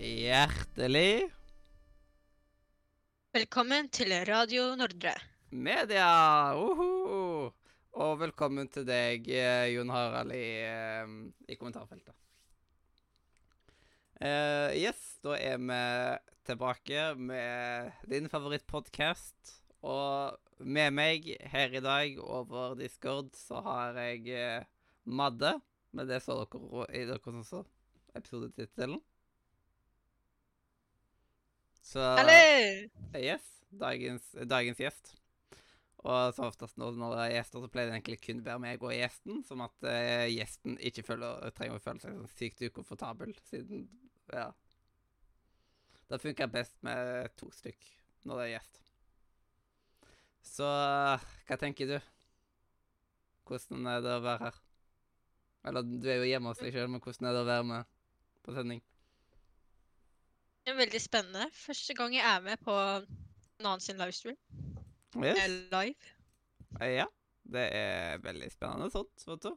Hjertelig Velkommen til Radio Nordre. media! Uhu! Og velkommen til deg, eh, Jon Harald, i, eh, i kommentarfeltet. Eh, yes, da er vi tilbake med din favorittpodkast. Og med meg her i dag over Discord så har jeg Madde. Men det så dere i deres også, episodetittelen. Så Hallo! Yes, dagens, dagens gjest. Og som oftest når, det er gjester, så pleier det egentlig kun være meg og gjesten. Som at uh, gjesten ikke føler, trenger å føle seg sånn sykt ukomfortabel, siden Ja. Det funker best med to stykk når det er gjest. Så hva tenker du? Hvordan er det å være her? Eller du er jo hjemme hos deg sjøl, men hvordan er det å være med på sending? Det er veldig spennende. Første gang jeg er med på en annen sin livestream. Yes. Er live. Eh, Ja, det er veldig spennende sånt, vet du.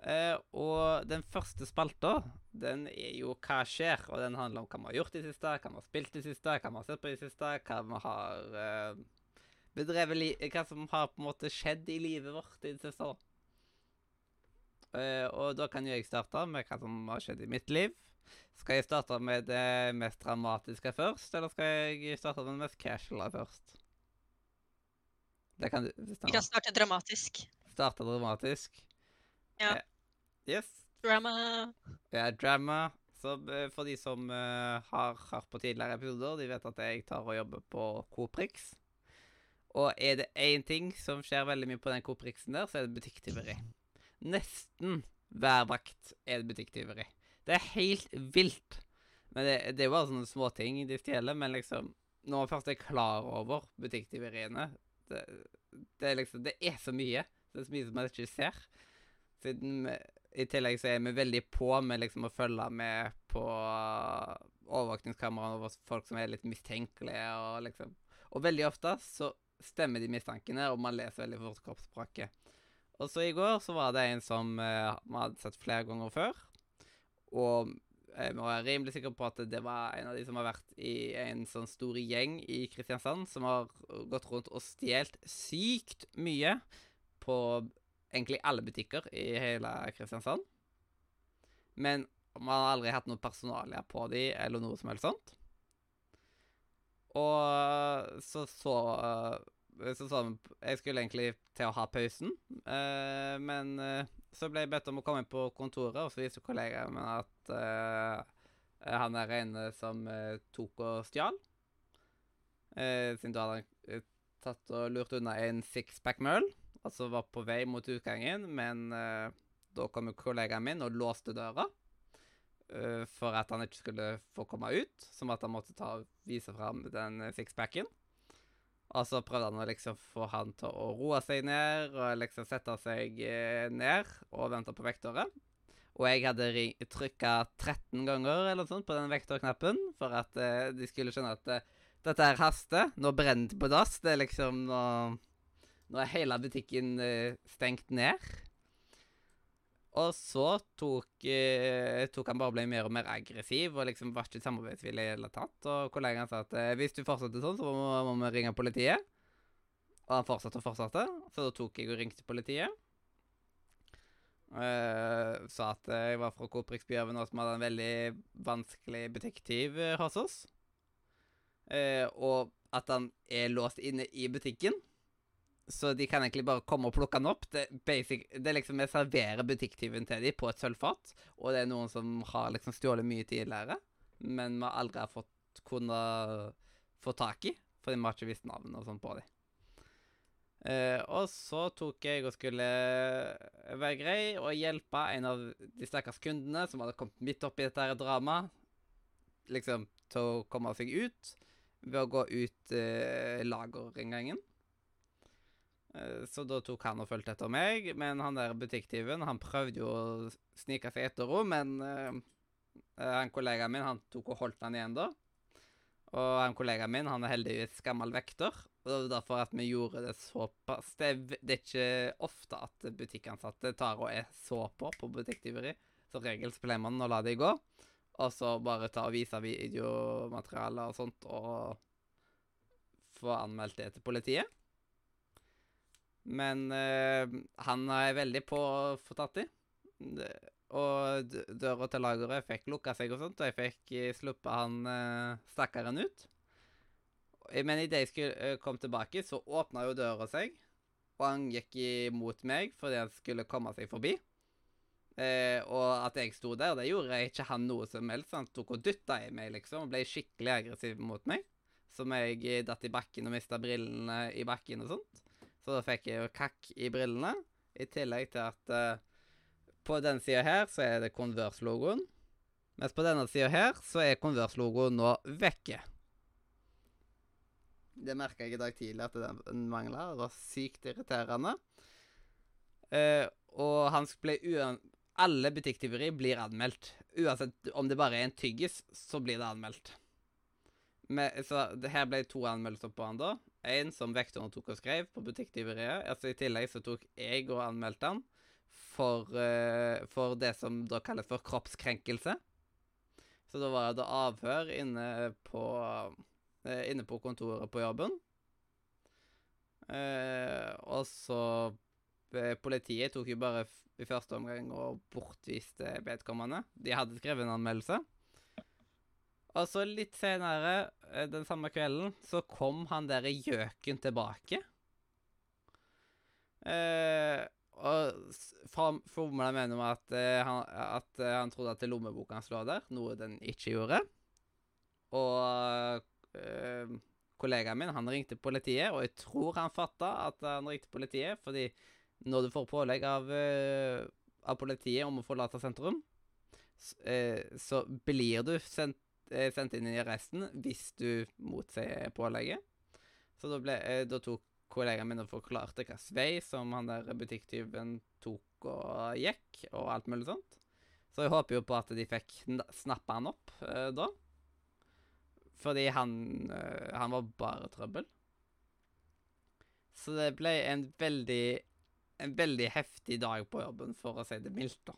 Eh, og den første spalta, den er jo Hva skjer? Og den handler om hva vi har gjort i siste, hva vi har spilt i siste, hva vi har sett på i siste, hva vi har eh, bedrevet Hva som har på en måte skjedd i livet vårt i det siste. Eh, og da kan jo jeg starte med hva som har skjedd i mitt liv. Skal jeg starte med det mest dramatiske først, eller skal jeg starte med det mest casuale først? Det kan Vi kan starte dramatisk. Starte dramatisk. Ja. Eh, Yes. Drama. Ja, drama. Så eh, for de som uh, har hørt på tidligere episoder, de vet at jeg tar og jobber på Coprix. Og er det én ting som skjer veldig mye på den Coprixen der, så er det butikktyveri. Nesten hver vakt er det butikktyveri. Det er helt vilt. Men det, det er jo bare sånne småting de stjeler, men liksom Når man først er klar over butikktyveriene det, det er liksom Det er så mye. Det er så mye som man ikke ser. Siden vi, i tillegg så er vi veldig på med liksom å følge med på overvåkningskameraene over folk som er litt mistenkelige, og liksom Og veldig ofte så stemmer de mistankene, og man leser veldig fort kroppsspråket. Og så i går så var det en som eh, vi hadde sett flere ganger før, og jeg må være rimelig sikker på at det var en av de som har vært i en sånn stor gjeng i Kristiansand, som har gått rundt og stjålet sykt mye på egentlig alle butikker i hele Kristiansand. Men man har aldri hatt noe personalia på de, eller noe som helst sånt. Og så så så så Jeg skulle egentlig til å ha pausen, eh, men eh, så ble jeg bedt om å komme inn på kontoret, og så viste kollegaen min at uh, han er en som uh, tok og stjal. uh, siden da hadde han tatt og lurt unna en sixpack med. Altså var på vei mot utgangen, men da kom kollegaen min og låste døra. for at han ikke skulle få komme ut, som at han måtte ta vise fram den sixpacken. Og så prøvde han å liksom få han til å roe seg ned, og liksom sette seg eh, ned og vente på vekteret. Og jeg hadde trykka 13 ganger eller noe sånt på den vektorknappen for at eh, de skulle skjønne at eh, dette her haster. Nå brenner det på dass. Det er liksom Nå, nå er hele butikken eh, stengt ned. Og så tok, eh, tok han bare ble mer og mer aggressiv og liksom var ikke samarbeidsvillig i det hele tatt. Og kollegaen sa at eh, hvis du fortsetter sånn, så må, må vi ringe politiet. Og han fortsatte og fortsatte, så da tok jeg og ringte politiet. Eh, sa at eh, jeg var fra Coprix Byhaven, og som hadde en veldig vanskelig butikktyv eh, hos oss. Eh, og at han er låst inne i butikken. Så de kan egentlig bare komme og plukke den opp. Det, basic, det er liksom Vi serverer butikktyven til dem på et sølvfat. Og det er noen som har liksom stjålet mye tidligere, men vi har aldri fått kunnet få tak i. Fordi vi har ikke visst navn og sånn på dem. Uh, og så tok jeg og skulle være grei og hjelpe en av de stakkars kundene som hadde kommet midt oppi dette her dramaet, liksom til å komme seg ut ved å gå ut uh, lagerinngangen. Eh, Så da tok han og fulgte etter meg, men han der butikktyven han prøvde jo å snike seg etter henne, men uh, han kollegaen min han tok og holdt han igjen da. Og han kollegaen min han er heldigvis gammel vekter, og det var derfor at vi gjorde det såpass. Det det er ikke ofte at butikkansatte tar og er så på på butikktyveri. Som regel så pleier man å la det gå, og så bare ta og vise videomateriale og sånt, og få anmeldt det til politiet. Men eh, han er veldig på å få tatt i. Og døra til lageret fikk lukka seg og sånt, og jeg fikk eh, sluppet han eh, stakkaren ut. Men idet jeg skulle, eh, kom tilbake, så åpna jo døra seg, og han gikk imot meg fordi han skulle komme seg forbi. Eh, og at jeg sto der, det gjorde jeg ikke han noe som helst. Han tok og dytta i meg, liksom, og ble skikkelig aggressiv mot meg. Som jeg datt i bakken og mista brillene i bakken og sånt. Så da fikk jeg jo kakk i brillene. I tillegg til at uh, på den sida her så er det Converse-logoen. Mens på denne sida her så er Converse-logoen nå vekke. Det merka jeg i dag tidlig at den mangla. Det var sykt irriterende. Uh, og han ble uan... Alle butikktyveri blir anmeldt. Uansett om det bare er en tyggis, så blir det anmeldt. Men, så det her ble to anmeldelser på han da. En som vektoren tok og skrev på butikktyveriet. Altså I tillegg så tok jeg og anmeldte han for, uh, for det som da kalles for kroppskrenkelse. Så da var det avhør inne på, uh, inne på kontoret på jobben. Uh, og så Politiet tok jo bare i første omgang og bortviste vedkommende. De hadde skrevet en anmeldelse. Og så litt senere eh, den samme kvelden så kom han der gjøken tilbake. Eh, og formla mener om at, eh, han, at eh, han trodde at lommeboka hans lå der, noe den ikke gjorde. Og eh, kollegaen min han ringte politiet, og jeg tror han fatta at han ringte politiet, fordi når du får pålegg av, eh, av politiet om å forlate sentrum, så, så blir du sendt, sendt inn i arresten hvis du motsier pålegget. Så da, ble, eh, da tok kollegaen min og forklarte hva vei som han der butikktyven tok og gikk, og alt mulig sånt. Så jeg håper jo på at de fikk sna- snappa han opp eh, da. Fordi han, eh, han var bare trøbbel. Så det ble en veldig en veldig heftig dag på jobben, for å si det mildt, da.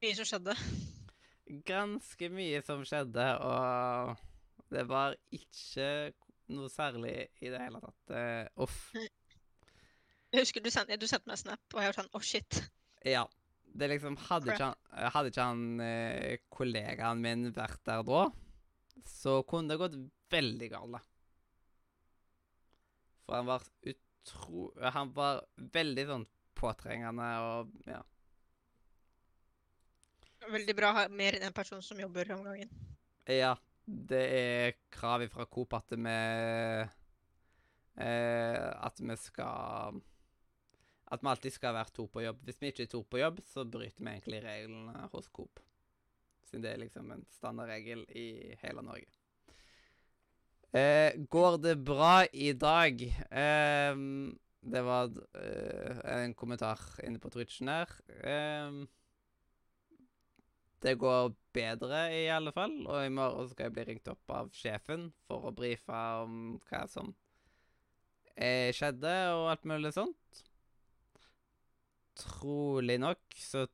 Mye som skjedde. Ganske mye som skjedde, og det var ikke noe særlig i det hele tatt. Uh, off. Jeg husker du sendte, du sendte meg en snap, og jeg var sånn Å, shit. Ja. Det liksom Hadde ikke han, hadde ikke han eh, kollegaen min vært der da, så kunne det gått veldig galt. For han var utro... Han var veldig sånn påtrengende og ja. Veldig bra å ha mer enn én person som jobber om gangen. Ja, det er krav fra Coop at vi eh, At vi skal At vi alltid skal være to på jobb. Hvis vi ikke er to på jobb, så bryter vi egentlig reglene hos Coop. Siden det er liksom en standardregel i hele Norge. Eh, går det bra i dag? Eh, det var eh, en kommentar inne på Twitchen her. Ehm, det går bedre, i alle fall. Og i morgen skal jeg bli ringt opp av sjefen for å brife om hva som eh, skjedde, og alt mulig sånt. Trolig nok så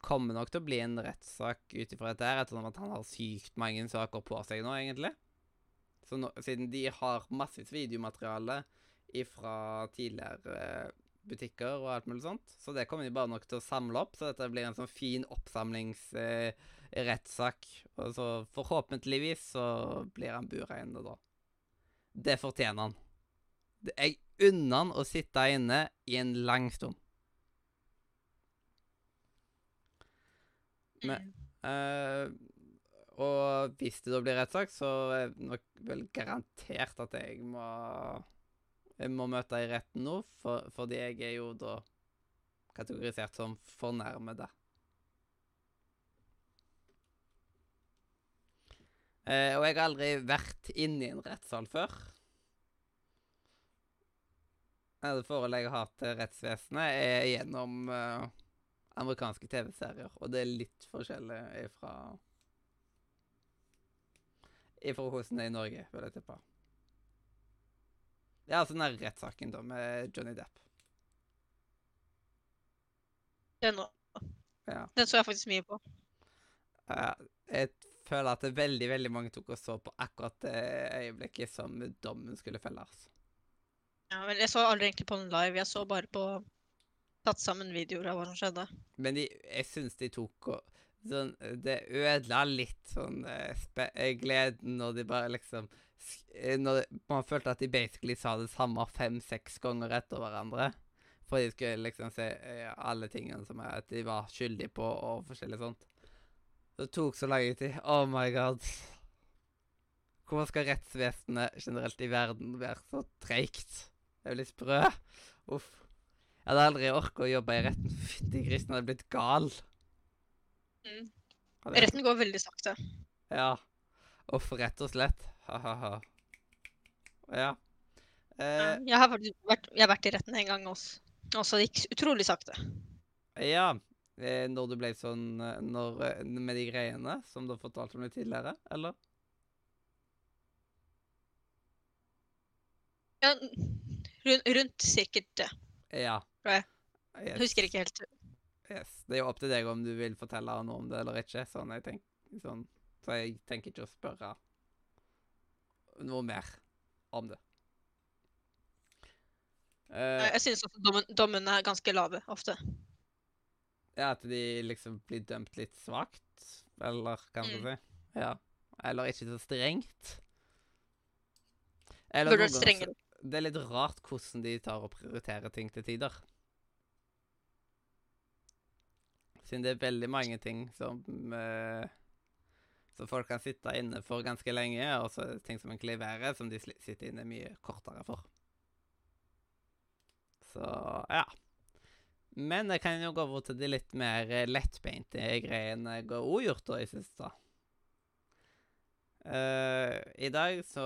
kommer det nok til å bli en rettssak ut ifra dette her, ettersom at han har sykt mange saker på seg nå, egentlig. Så nå, siden de har massevis videomateriale ifra tidligere butikker og alt mulig sånt. Så det kommer de bare nok til å samle opp, så dette blir en sånn fin oppsamlingsrettssak. Eh, og så forhåpentligvis så blir han bura inne da. Det fortjener han. Jeg unner han å sitte inne i en lang stund. Men- Mm. Eh, og hvis det da blir rettssak, så er det nok vel garantert at jeg må Jeg må møte i retten nå, for, fordi jeg er jo da kategorisert som fornærmede. Eh, og jeg har aldri vært inne i en rettssal før. Det forholdet jeg har til rettsvesenet, er gjennom eh, amerikanske TV-serier, og det er litt forskjellig ifra Ifra hvordan det er i Norge, vil jeg tippe. Ja, altså den rettssaken da med Johnny Depp. Den, Ja. den så jeg faktisk mye på. Uh, jeg føler at det veldig veldig mange tok og så på akkurat det øyeblikket som dommen skulle felles. Ja, men jeg så aldri egentlig på den live. Jeg så bare på tatt sammen videoer av hva som skjedde. Men de, jeg syns de tok og sånn, Det ødela litt sånn eh, eh, gleden når de bare liksom eh, når Man følte at de basically sa det samme fem-seks ganger etter hverandre. For de skulle liksom se alle tingene som er, at de var skyldige på, og forskjellig sånt. Det tok så lang tid. Oh my god. Hvorfor skal rettsvesenet generelt i verden være så treigt? Det er jo litt sprø. Uff. Jeg hadde aldri orka å jobbe i retten. Fytti grisen, hadde blitt gal. Mm. Retten går veldig sakte. Ja. Uff, rett og slett. Ha-ha-ha. Ja. Eh, Jeg har vært, jeg har vært i retten en gang også. Også det gikk utrolig sakte. ja. Eh, når du ble sånn eh, når, eh, Med de greiene som du har fortalt om litt tidligere, eller? Ja, rundt, rundt sikkert det. Ja. Jeg husker ikke helt. Yes. Det er jo opp til deg om du vil fortelle noe om det eller ikke. Sånn jeg tenk, sånn. Så jeg tenker ikke å spørre noe mer om det. Uh, Jeg syns også dommen, dommene er ganske lave ofte. Ja, at de liksom blir dømt litt svakt, eller kan Mm. si. Ja. Eller ikke så strengt. Eller Burde vært strengere. Det er litt rart hvordan de tar og prioriterer ting til tider. Siden det er veldig mange ting som uh, Som folk kan sitte inne for ganske lenge, og så ting som egentlig er verre, som de sitter inne mye kortere for. Så ja. Men jeg kan jo gå over til de litt mer eh, lettbeinte greiene jeg har gjort da i siste. Uh, I dag så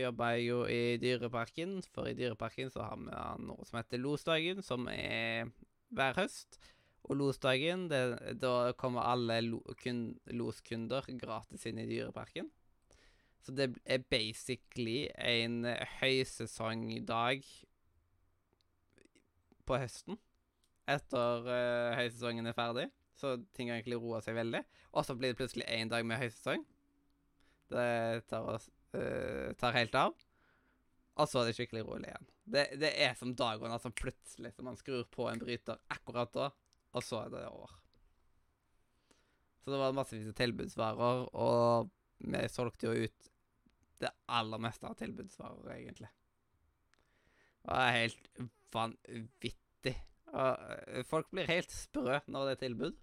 jobber jeg jo i Dyreparken, for i Dyreparken så har vi noe som heter Losdagen, som er hver høst. Og Losdagen, det, da kommer alle lo, kun, loskunder gratis inn i Dyreparken. Så det er basically en høysesongdag på høsten etter uh, høysesongen er ferdig. Så ting har egentlig roa seg veldig. Og så blir det plutselig én dag med høysesong. Det tar, oss, uh, tar helt av. Og så er det skikkelig rolig igjen. Det, det er som dagene som plutselig så man skrur på en bryter akkurat da, og så er det over. Så det var massevis av tilbudsvarer, og vi solgte jo ut det aller meste av tilbudsvarer, egentlig. Det var helt vanvittig. Og eh, folk blir helt sprø når det er tilbud.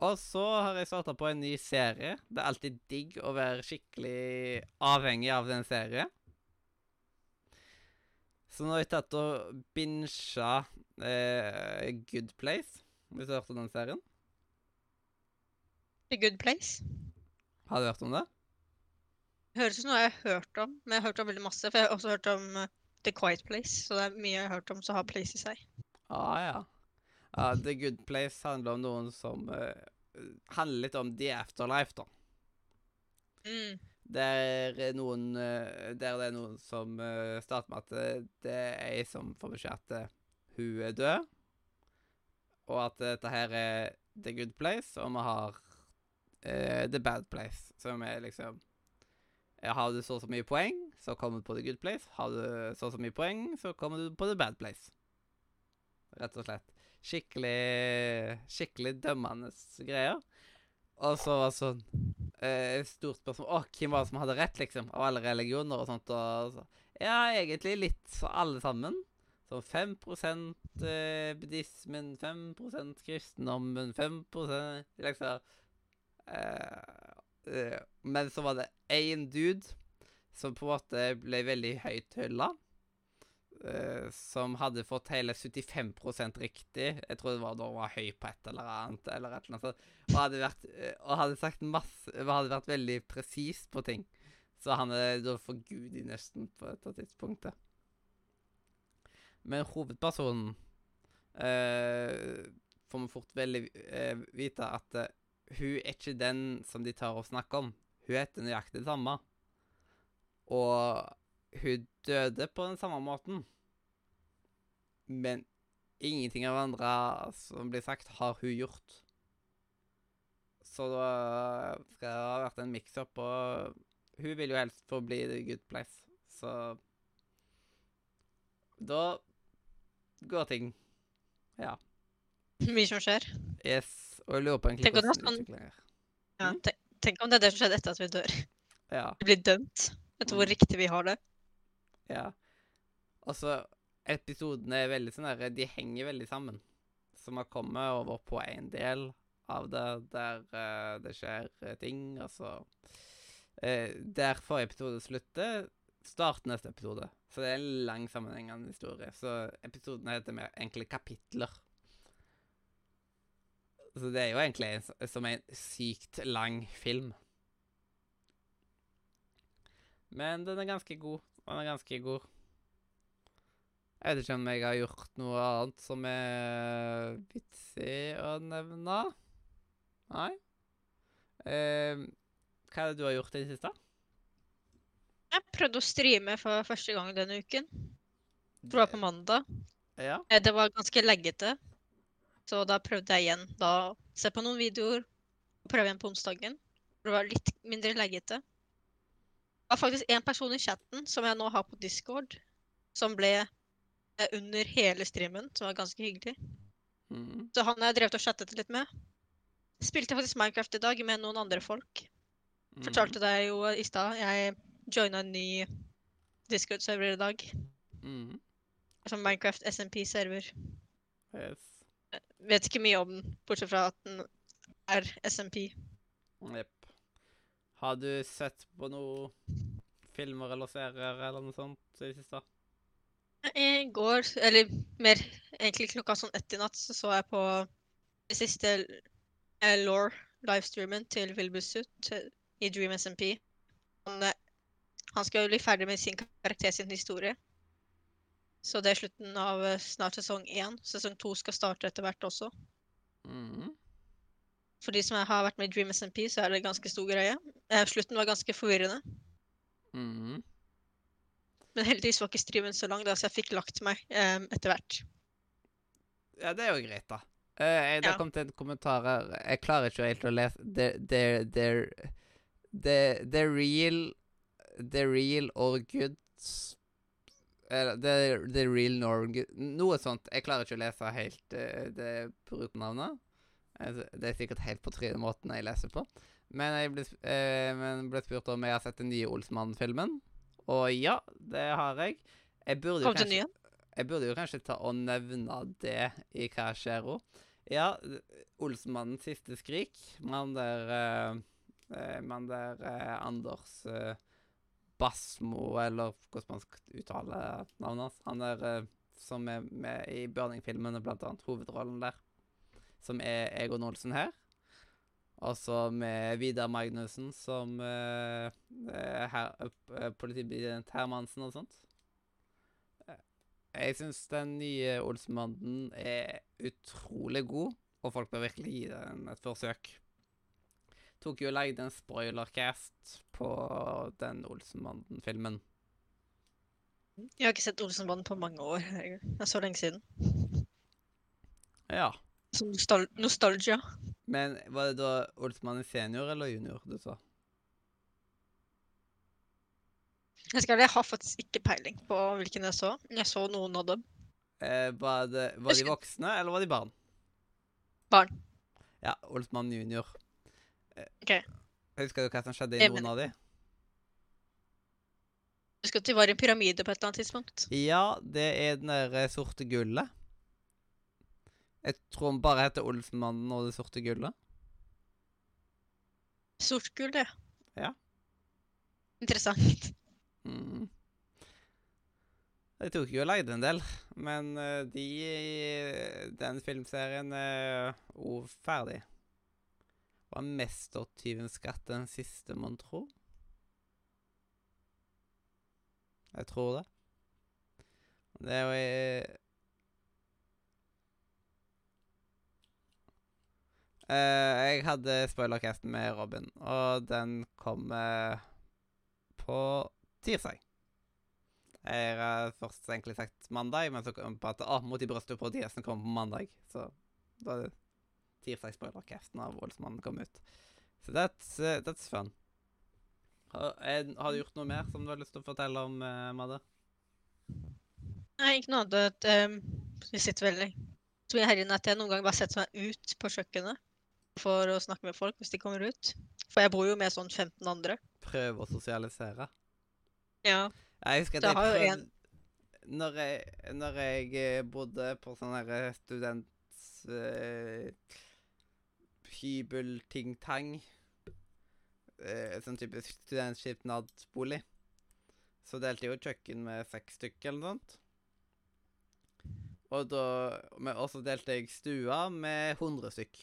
Og så har jeg starta på en ny serie. Det er alltid digg å være skikkelig avhengig av den serien. Så nå har jeg tatt og binsja eh, Good Place, hvis du har hørt om den serien. The Good Place. Har du hørt om det? Høres ut som noe jeg har hørt om, men jeg har hørt om veldig masse. For jeg har også hørt om uh, The Quiet Place, så det er mye jeg har hørt om som har place i seg. Ah, ja. ja. The Good Place handler om noen som uh, Handler litt om the afterlife, da. Mm. Der er noen eh, Der det er noen som eh, starter med at det, det er ei som får beskjed at eh, hun er død, og at dette her er the good place, og vi har uh, the bad place, som er liksom Har du så og så mye poeng, så kommer du på the good place. Har du så og så mye poeng, så kommer du på the bad place. Rett og slett. Skikkelig Skikkelig dømmende greier. Og så var det sånn eh, stort spørsmål Å, hvem var det som hadde rett, liksom? Av alle religioner og sånt. Og så. Ja, egentlig litt alle sammen. Så 5 eh, buddhismen, 5% kristendommen, 5% liksom eh, eh, Men så var det én dude som på en måte ble veldig høyt hylla. Eh, som hadde fått hele 75% riktig. Jeg tror det var da hun var høy på et eller annet. eller et eller annet. Og hadde vært, eh, og hadde sagt masse Hadde vært veldig presis på ting. Så han er da for gud i nesten på dette tidspunktet. Men hovedpersonen eh, får vi fort veldig eh, vite at eh, hun er ikke den som de tar å snakke om. Hun heter nøyaktig det samme. Og hun døde på den samme måten. Men ingenting av andre som blir sagt, har hun gjort. Så da skal det ha vært en mix-up, og hun vil jo helst forbli the good place. Så da går ting Ja. Mye som skjer. Yes. Og jeg lurer på egentlig om det hvordan sånn- er. Ja, Mm. tenk, tenk om det er det som skjedde etter at vi dør. Ja. Vi blir dømt etter hvor Mm. riktig vi har det. Ja. Altså, episodene er veldig sånn der De henger veldig sammen. Så man kommer over på en del av det der uh, det skjer eh, ting, og så uh, Der forrige episode slutter, starter neste episode. Så det er en lang, sammenhengende historie. Så episodene heter mer enkle kapitler. Så det er jo egentlig en, som en sykt lang film. Men den er ganske god. Den er ganske god. Jeg vet ikke om jeg har gjort noe annet som er vitsig å nevne. Nei. Eh, hva er det du har gjort i det siste? Jeg prøvde å streame for første gang denne uken. Det var på mandag. Ja. Eh, Det var ganske leggete. Så da prøvde jeg igjen da se på noen videoer. Prøve igjen på onsdagen. Det var litt mindre leggete. Det var faktisk en person i chatten som jeg nå har på Discord, som ble eh, under hele streamen, som var ganske hyggelig. Mm. Så han har jeg drevet og chattet litt med. Spilte faktisk Minecraft i dag med noen andre folk. Mm. Fortalte deg jo i stad. Jeg joina en ny Discord-server i dag. Mm. Som Minecraft SMP-server. Yes. Vet ikke mye om den, bortsett fra at den er SMP. Jepp. Har du sett på noe filmer eller serier eller noe sånt i det siste? I går, eller mer egentlig klokka sånn ett i natt, så så jeg på det siste eh, Law livestreamen til Vilbusut eh, i Dream SMP. Han, eh, han skal jo bli ferdig med sin karakter sin historie. Så det er slutten av eh, snart sesong én. Sesong to skal starte etter hvert også. Mm. For de som har vært med i Dream SMP, så er det ganske stor greie. Eh, slutten var ganske forvirrende. Mm. Men heldigvis var ikke streamen så lang, da, så jeg fikk lagt meg um, etter hvert. Ja, det er jo greit, da. Eh, det Ja. kom til en kommentar her Jeg klarer ikke helt å lese The, they're, the, the, the real The real or good Eller the, the real nor good Noe sånt. Jeg klarer ikke å lese helt uh, det brukernavnet. Eh, Det er sikkert helt på trynet måten jeg leser på. Men jeg ble, eh, men ble spurt om jeg har sett den nye Olsmann-filmen. Og ja, det har jeg. Jeg burde jo kanskje jeg burde jo kanskje ta og nevne det i Hva skjer hun? Ja, Olsmannens siste skrik. Man der eh, eh, Man der eh, Anders eh, Basmo, eller hvordan man skal uttale navnet hans. Han der eh, som er med i Burning-filmene, blant annet. Hovedrollen der. Som er Egon Olsen her. Og så med Vidar Magnussen som eh, her, uh, politibetjent Hermansen og sånt. Jeg syns den nye Olsenbanden er utrolig god, og folk bør virkelig gi den et forsøk. Tok jo og lagde en spoilercast på den Olsenbanden-filmen. Jeg har ikke sett Olsenbanden på mange år. Det er så lenge siden. Ja. Så nostal nostalgia. Men var det da Olsenmannen senior eller junior du sa? Jeg skal jeg har faktisk ikke peiling på hvilken jeg så. Jeg så noen av dem. Eh, var, det, var de voksne, eller var de barn? Barn. Ja, Olsmann junior. Eh, Ok. Husker du hva som skjedde i Jeg noen av de? Husker at de var i en pyramide på et eller annet tidspunkt. Ja, det er den der sorte gullet. Jeg tror han bare heter Olsenmannen og det sorte gullet. Sort gull, det. Ja. Interessant. Mm. Det tok jo og lagde en del, men eh, de Den filmserien er òg ferdig. Var 'Mestertyvens skatt' den siste, mon tro? Jeg tror det. Det er jo i Eh, jeg hadde spoilercasten med Robin, og den kommer på tirsdag. Jeg har først egentlig sagt mandag, men så kom jeg på at å, Mot i brøstet på DS-en kommer på mandag. Så da er det tirsdag spoilercasten av Voldsmannen kom ut. Så that's, uh, that's fun. Har, er, har du gjort noe mer som du har lyst til å fortelle om, uh, Madde? Nei, ikke noe annet. Um, vi sitter veldig så mye her at jeg noen ganger bare setter meg ut på kjøkkenet for å snakke med folk hvis de kommer ut. For jeg bor jo med sånn 15 andre. Prøve å sosialisere? Ja. Jeg husker at Det jeg prøvde prøvde når jeg, når jeg eh, bodde på sånn her student... Uh, Hybel-ting-tang. Uh, sånn type studentskipnadsbolig. Så delte jeg jo kjøkken med seks stykker eller noe sånt. Og da også delte jeg stua med 100 stykk.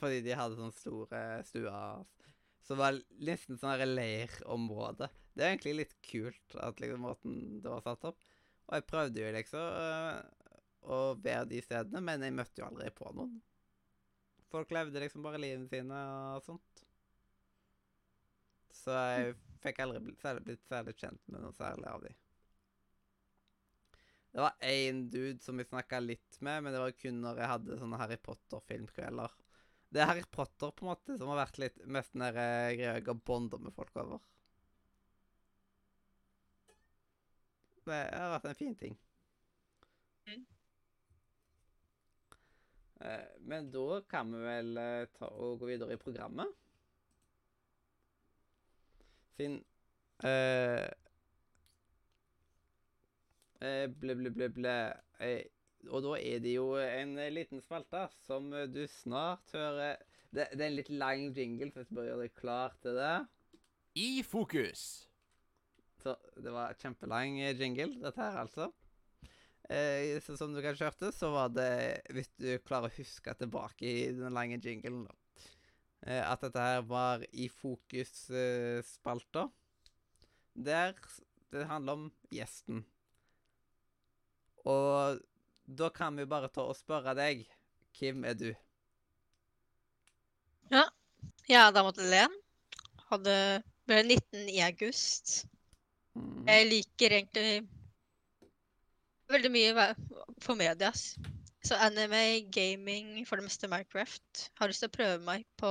Fordi de hadde sånne store stuer. Så det var nesten sånn leirområde. Det er egentlig litt kult at liksom måten det var satt opp. Og jeg prøvde jo liksom øh, å være de stedene, men jeg møtte jo aldri på noen. Folk levde liksom bare livene sine og sånt. Så jeg fikk aldri blitt særlig, blitt særlig kjent med noe særlig av de. Det var én dude som vi snakka litt med, men det var kun når jeg hadde sånne Harry Potter-filmkvelder. Det er Harry Potter på en måte som har vært litt mest den der eh, greia jeg har bonda med folk over. Det har vært en fin ting. Mm. Eh, Men da kan vi vel eh, ta og gå videre i programmet. Siden eh, eh, Ble, ble, ble, ble eh, Og da er det jo en eh, liten spalte som eh, du snart hører det, det er en litt lang jingle, så jeg bare gjøre deg klar til det. I fokus. Så det var kjempelang eh, jingle, dette her, altså. Eh, så som du kanskje hørte, så var det Hvis du klarer å huske tilbake i den lange jinglen, da. Eh, at dette her var i fokus-spalta. Der det handler om gjesten. Og da kan vi bare ta og spørre deg. Hvem er du? Ja. Jeg er da Madeleine. Hadde ble 19 i august. Mm. Jeg liker egentlig veldig mye for medias. Så anime, gaming, for det meste Minecraft. Har lyst til å prøve meg på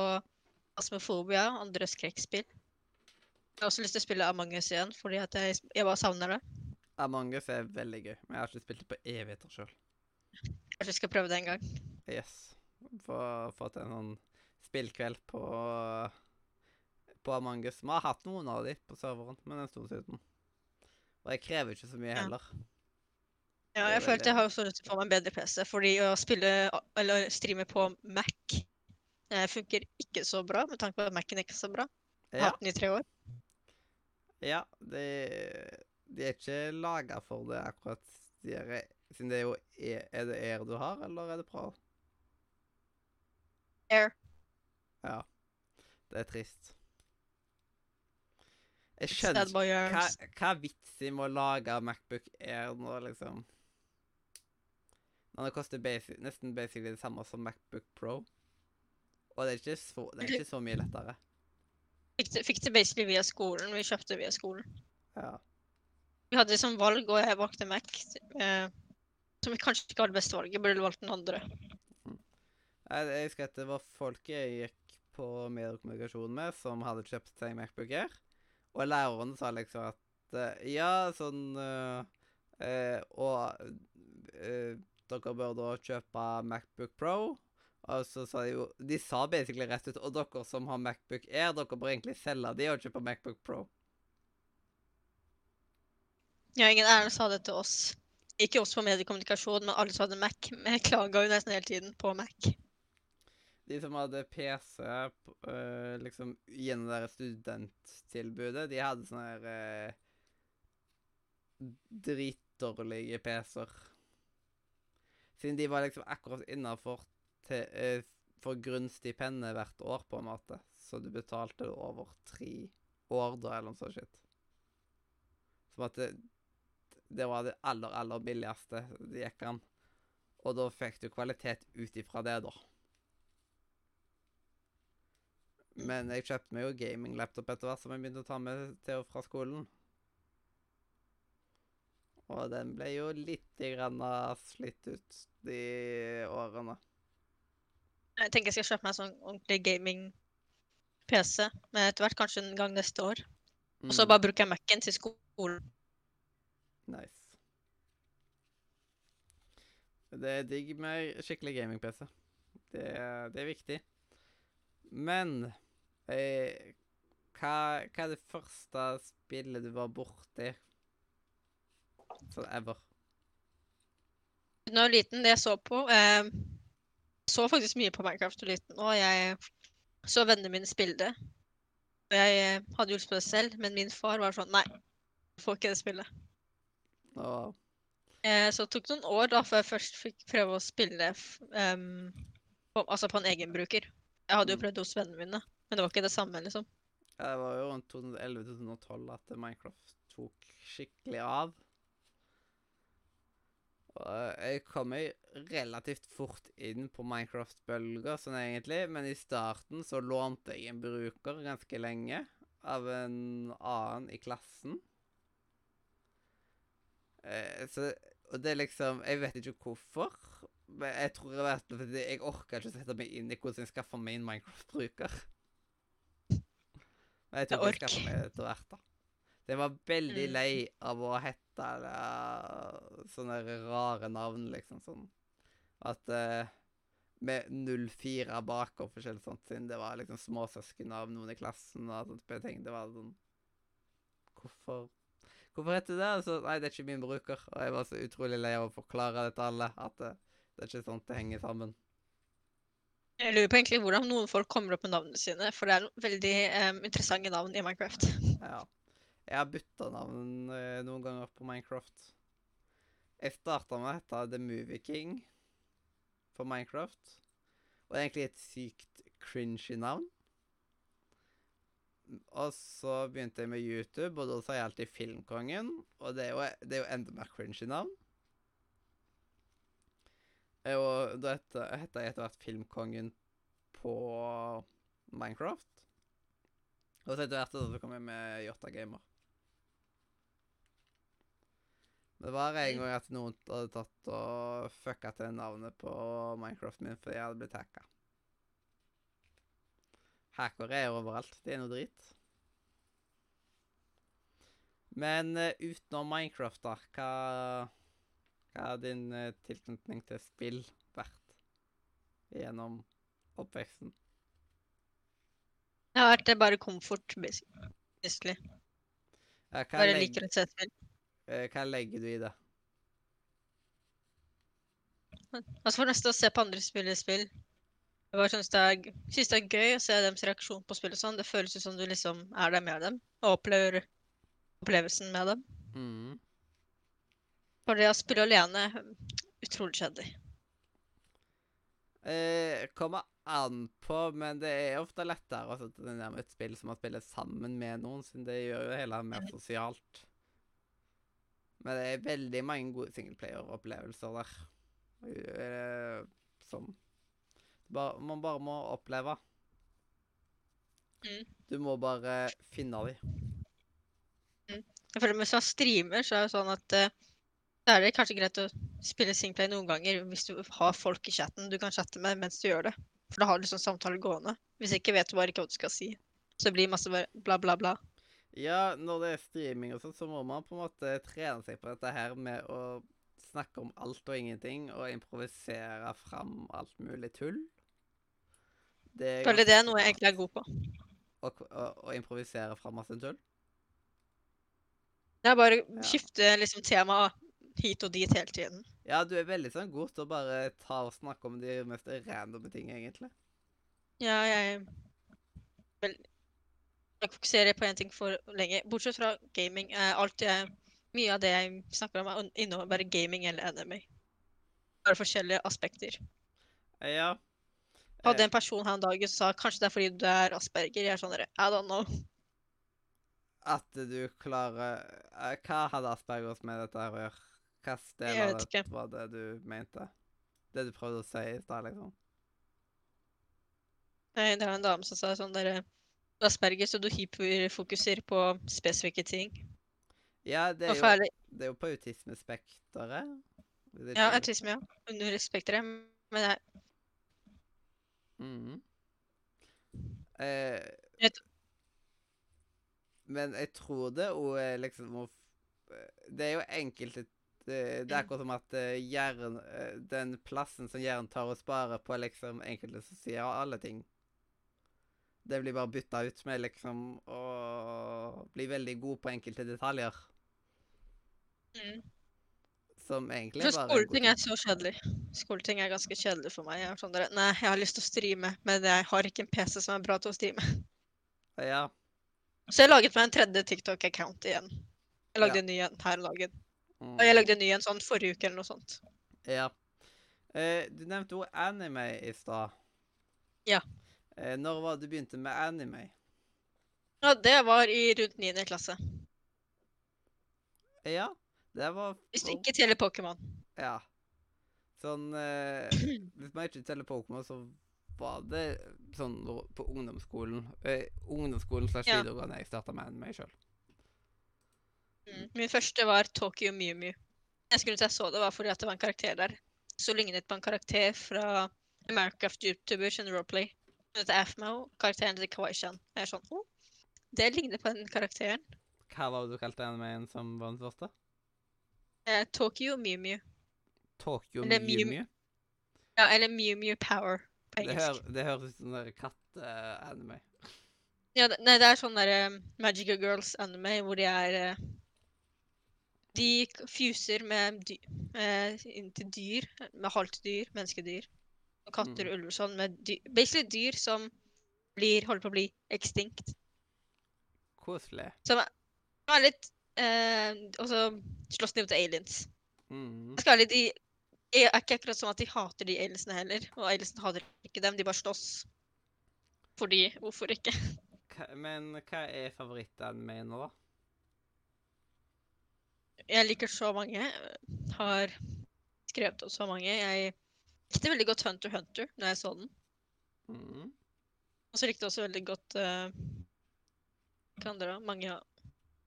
Asmofobia, andre skrekkspill. Jeg har også lyst til å spille Among us igjen, fordi at jeg, jeg bare savner det. Among us er veldig gøy, men jeg har ikke spilt det på evigheter sjøl. Kanskje vi skal prøve det en gang. Yes. Få få til en sånn spillkveld på på Amangus. Vi har hatt noen av de på serveren, men en stund siden. Og jeg krever ikke så mye Ja. heller. Ja, jeg følte veldig- jeg har også lyst til å få meg en bedre PC, fordi å spille eller streame på Mac eh, funker ikke så bra, med tanke på at Macen ikke er så bra. Jeg har hatt den i tre år. ja de, de er ikke laga for det akkurat. De er, siden det er jo E- Er det Air du har, eller er det pral? Air. Ja. Det er trist. Jeg skjønner hva, hva er vitsen med å lage Macbook Air nå, liksom? Når det koster basic, nesten basically det samme som Macbook Pro. Og det er ikke så, det er ikke så mye lettere. Fikk det, fikk det basically via skolen. Vi kjøpte via skolen. Ja. Vi hadde som valg, og jeg valgte Mac. Eh, som kanskje ikke var det beste valget. Burde valgt den andre. Jeg, husker at det var folk jeg gikk på mediekommunikasjon med, som hadde kjøpt seg Macbook Air. Og læreren sa liksom at eh, ja, sånn eh, eh, Og eh, dere bør da kjøpe Macbook Pro. Og så sa de jo De sa basically rett ut Og dere som har Macbook Air, dere bør egentlig selge de og kjøpe Macbook Pro. Ja, ingen ærlig sa det til oss. Ikke oss på mediekommunikasjon, men alle som hadde Mac. Jeg klaga jo nesten hele tiden på Mac. De som hadde PC øh, liksom gjennom det studenttilbudet, de hadde sånne her øh, dritdårlige PC-er. Siden de var liksom akkurat innafor øh, for grunnstipendet hvert år, på en måte. Så du betalte over tre år da, eller noe sånt som at det, det var det aller, aller billigste det gikk an. Og da fikk du kvalitet ut ifra det, da. Men jeg kjøpte meg jo gaming-laptop etter hvert som jeg begynte å ta med til og fra skolen. Og den ble jo litt grann slitt ut de årene. Jeg tenker jeg skal kjøpe meg en sånn ordentlig gaming-PC, men etter hvert kanskje en gang neste år. Og så Mm, bare bruker jeg Mac-en til skolen. Nice. Det er digg med skikkelig gaming-PC. Det, det er viktig. Men eh, hva, hva er det første spillet du var borti? Sånn ever. Da jeg var liten, det jeg så på eh, så faktisk mye på Minecraft da liten, og jeg så vennene mine spille det. Jeg eh, hadde jo lyst på det selv, men min far var sånn Nei, du får ikke det spillet. Og Eh, så det tok noen år da før jeg først fikk prøve å spille um, på, altså på en egen bruker. Jeg hadde jo Mm. prøvd hos vennene mine, men det var ikke det samme, liksom. ja, det var jo rundt 2011-2012 at Minecraft tok skikkelig av. Og jeg kom meg relativt fort inn på Minecraft-bølger, sånn egentlig, men i starten så lånte jeg en bruker ganske lenge av en annen i klassen. Eh, så, og det er liksom Jeg vet ikke hvorfor, men jeg tror jeg vet fordi jeg orker ikke å sette meg inn i hvordan jeg skaffer meg en Minecraft-bruker. Men jeg tror jeg skaffer meg meg etter hvert, da. Jeg var veldig Mm. lei av å hete eller, sånne rare navn, liksom. Sånn at eh, Med 04 bak og forskjellig sånt, siden det var liksom småsøsken av noen i klassen og sånt. Jeg tenkte det var sånn Hvorfor Hvorfor heter det det? så nei, det er ikke min bruker. Og jeg var så utrolig lei av å forklare det til alle, at det, det er ikke sånn det henger sammen. Jeg lurer på egentlig hvordan noen folk kommer opp med navnene sine, for det er veldig um, interessante navn i Minecraft. Ja. Jeg har bytta navn eh, noen ganger på Minecraft. Jeg starta med å hete The Movie King på Minecraft. Og det er egentlig et sykt cringy navn. Og så begynte jeg med YouTube, og da sa jeg alltid Filmkongen. Og det er jo, det er jo enda mer cringy navn. Eh, Og da hette jeg etter hvert Filmkongen på Minecraft. Og så etter hvert så kom jeg med Jota Gamer. Det var en gang at noen hadde tatt og fucka til navnet på Minecraft min fordi jeg hadde blitt hacka. Hackere er overalt. Det er noe drit. Men uh, utenom Minecraft, da, hva, hva har din uh, tilknytning til spill vært gjennom oppveksten? Det har vært eh, bare komfort, basi- basically. Ja, Bare liker å se spill. Uh, hva legger du i det? Altså for det meste å se på andre spille spill. Jeg synes det, er, synes det er gøy å se deres reaksjon på spill og sånn. Det føles ut som du liksom er der med dem, og opplever opplevelsen med dem. Mm. For det å spille alene, utrolig kjedelig. Eh, kommer an på, men det er ofte lettere å sette deg ned med et spill som å spille sammen med noen, siden det gjør jo hele mer sosialt. Men det er veldig mange gode singleplayer-opplevelser der. Sånn. som bare, man bare må oppleve. Mm. Du må bare finne dem. Jeg føler Hvis man streamer, så er det sånn at uh, da er det kanskje greit å spille singplay noen ganger hvis du har folk i chatten du kan chatte med mens du gjør det. For da har du liksom samtale gående. Hvis ikke vet du bare ikke hva du skal si. Så det blir masse bla, bla, bla. Ja, når det er streaming og sånn, så må man på en måte trene seg på dette her med å snakke om alt og ingenting, og improvisere fram alt mulig tull. Det er Føler det er noe jeg egentlig er god på. Å, å, å improvisere fra masse tull? Er bare Ja. å skifte liksom tema hit og dit hele tiden. Ja, du er veldig sånn god til å bare ta og snakke om de mest randomme ting, egentlig. Ja, jeg vel, Jeg fokuserer på én ting for lenge. Bortsett fra gaming. er alt jeg, mye av det jeg snakker om, er innom bare gaming eller anime. Bare forskjellige aspekter. Eh, Ja. Hadde Eh, en person her en dag som sa kanskje det er fordi du er asperger. Jeg er sånn I don't know. at du klarer eh, Hva hadde Aspergers med dette her å gjøre? Hvilken del av det var det du mente? Det du prøvde å si i stad, liksom? Nei, det var en dame som sa sånn derre Asperger, så du hyperfokuserer på spesifikke ting. Ja, det er jo, det er jo på autismespekteret. Ja, autisme, ja. Under spekteret. Men jeg, Mhm. Eh, Jeg men jeg tror det òg liksom må Det er jo enkelte Det, det er Mm. akkurat som at eh, hjernen eh, Den plassen som hjernen tar og sparer på liksom enkelte som sier alle ting Det blir bare bytta ut med liksom å bli veldig god på enkelte detaljer. mm. Som egentlig For bare skoleting er så kjedelig. Skoleting er ganske kjedelig for meg. Jeg er sånn der, Nei, jeg har lyst til å streame, men jeg har ikke en PC som er bra til å streame. Ja. Så jeg laget meg en tredje TikTok-account igjen. Jeg lagde Ja. en ny en her dagen. Mm. Og jeg lagde en ny en sånn forrige uke eller noe sånt. Ja. Eh, du nevnte jo anime i stad. Ja. Eh, når var det du begynte med anime? Ja, det var i rundt 9. klasse. Ja, det var Hvis du ikke teller Pokémon. Ja. Sånn eh, Hvis man ikke teller Pokémon, så var det sånn på ungdomsskolen eh, Ungdomsskolen slash Ja. videregående jeg starta med meg sjøl. Mm. Min første var Tokyo Mew Mew. Jeg skulle til jeg så det, var fordi at det var en karakter der. Så lignet på en karakter fra Americraft YouTuber sin Roleplay. Hun heter Afmo, karakteren til Kawaii-chan. Jeg er sånn oh. det ligner på den karakteren. Hva var det du kalte animeen som var den første? Eh, Tokyo Mew Mew. Tokyo Mew Mew-? Ja, eller Mew Mew Power på Det, engelsk. det høres ut som en katt-anime. Ja, det, nei, det er sånn der Magical Girls-anime hvor de er uh, De fuser med dy eh, inntil dyr. Med halvt-dyr, menneskedyr. Og katter og ulver og sånn. Med dyr, basically dyr som blir, holder på å bli extinct. Koselig. Som er, som er litt eh, Og så slåss de mot aliens. Mm. Skal de er ikke akkurat sånn at de hater de aliensene heller. Og aliensene hater ikke dem, de bare slåss. Fordi Hvorfor ikke? Men hva er favorittanimeen nå, da? Jeg liker så mange. Har skrevet opp så mange. Jeg likte veldig godt Hunter Hunter når jeg så den. Mm. Og så likte jeg også veldig godt uh, Hva andre? Mange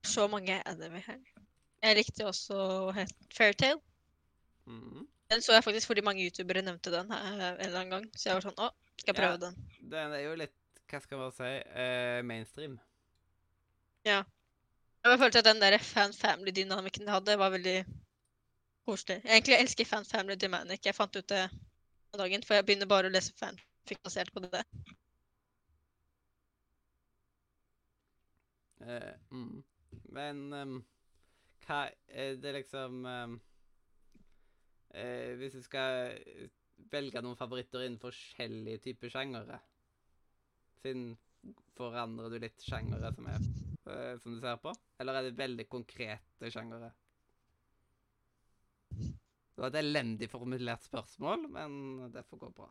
Så mange anime her. Jeg likte også Fairytale. Mm. Den så jeg faktisk fordi mange youtubere nevnte den her, en eller annen gang. Så jeg var sånn Å, skal jeg Ja. prøve den? Den er jo litt Hva skal man si? uh, mainstream. Jeg bare følte at den der fan-family-dynamikken de hadde, var veldig koselig. Egentlig jeg elsker fan-family dynamic. Jeg fant ut det av dagen, for jeg begynner bare å lese fanfic basert på det. Uh, mm. Men um, hva er det liksom um, eh, Hvis du skal velge noen favoritter innen forskjellige typer sjangere Siden forandrer du litt sjangere som, er, eh, som du ser på? Eller er det veldig konkrete sjangere? Det var et elendig formulert spørsmål, men det får gå bra.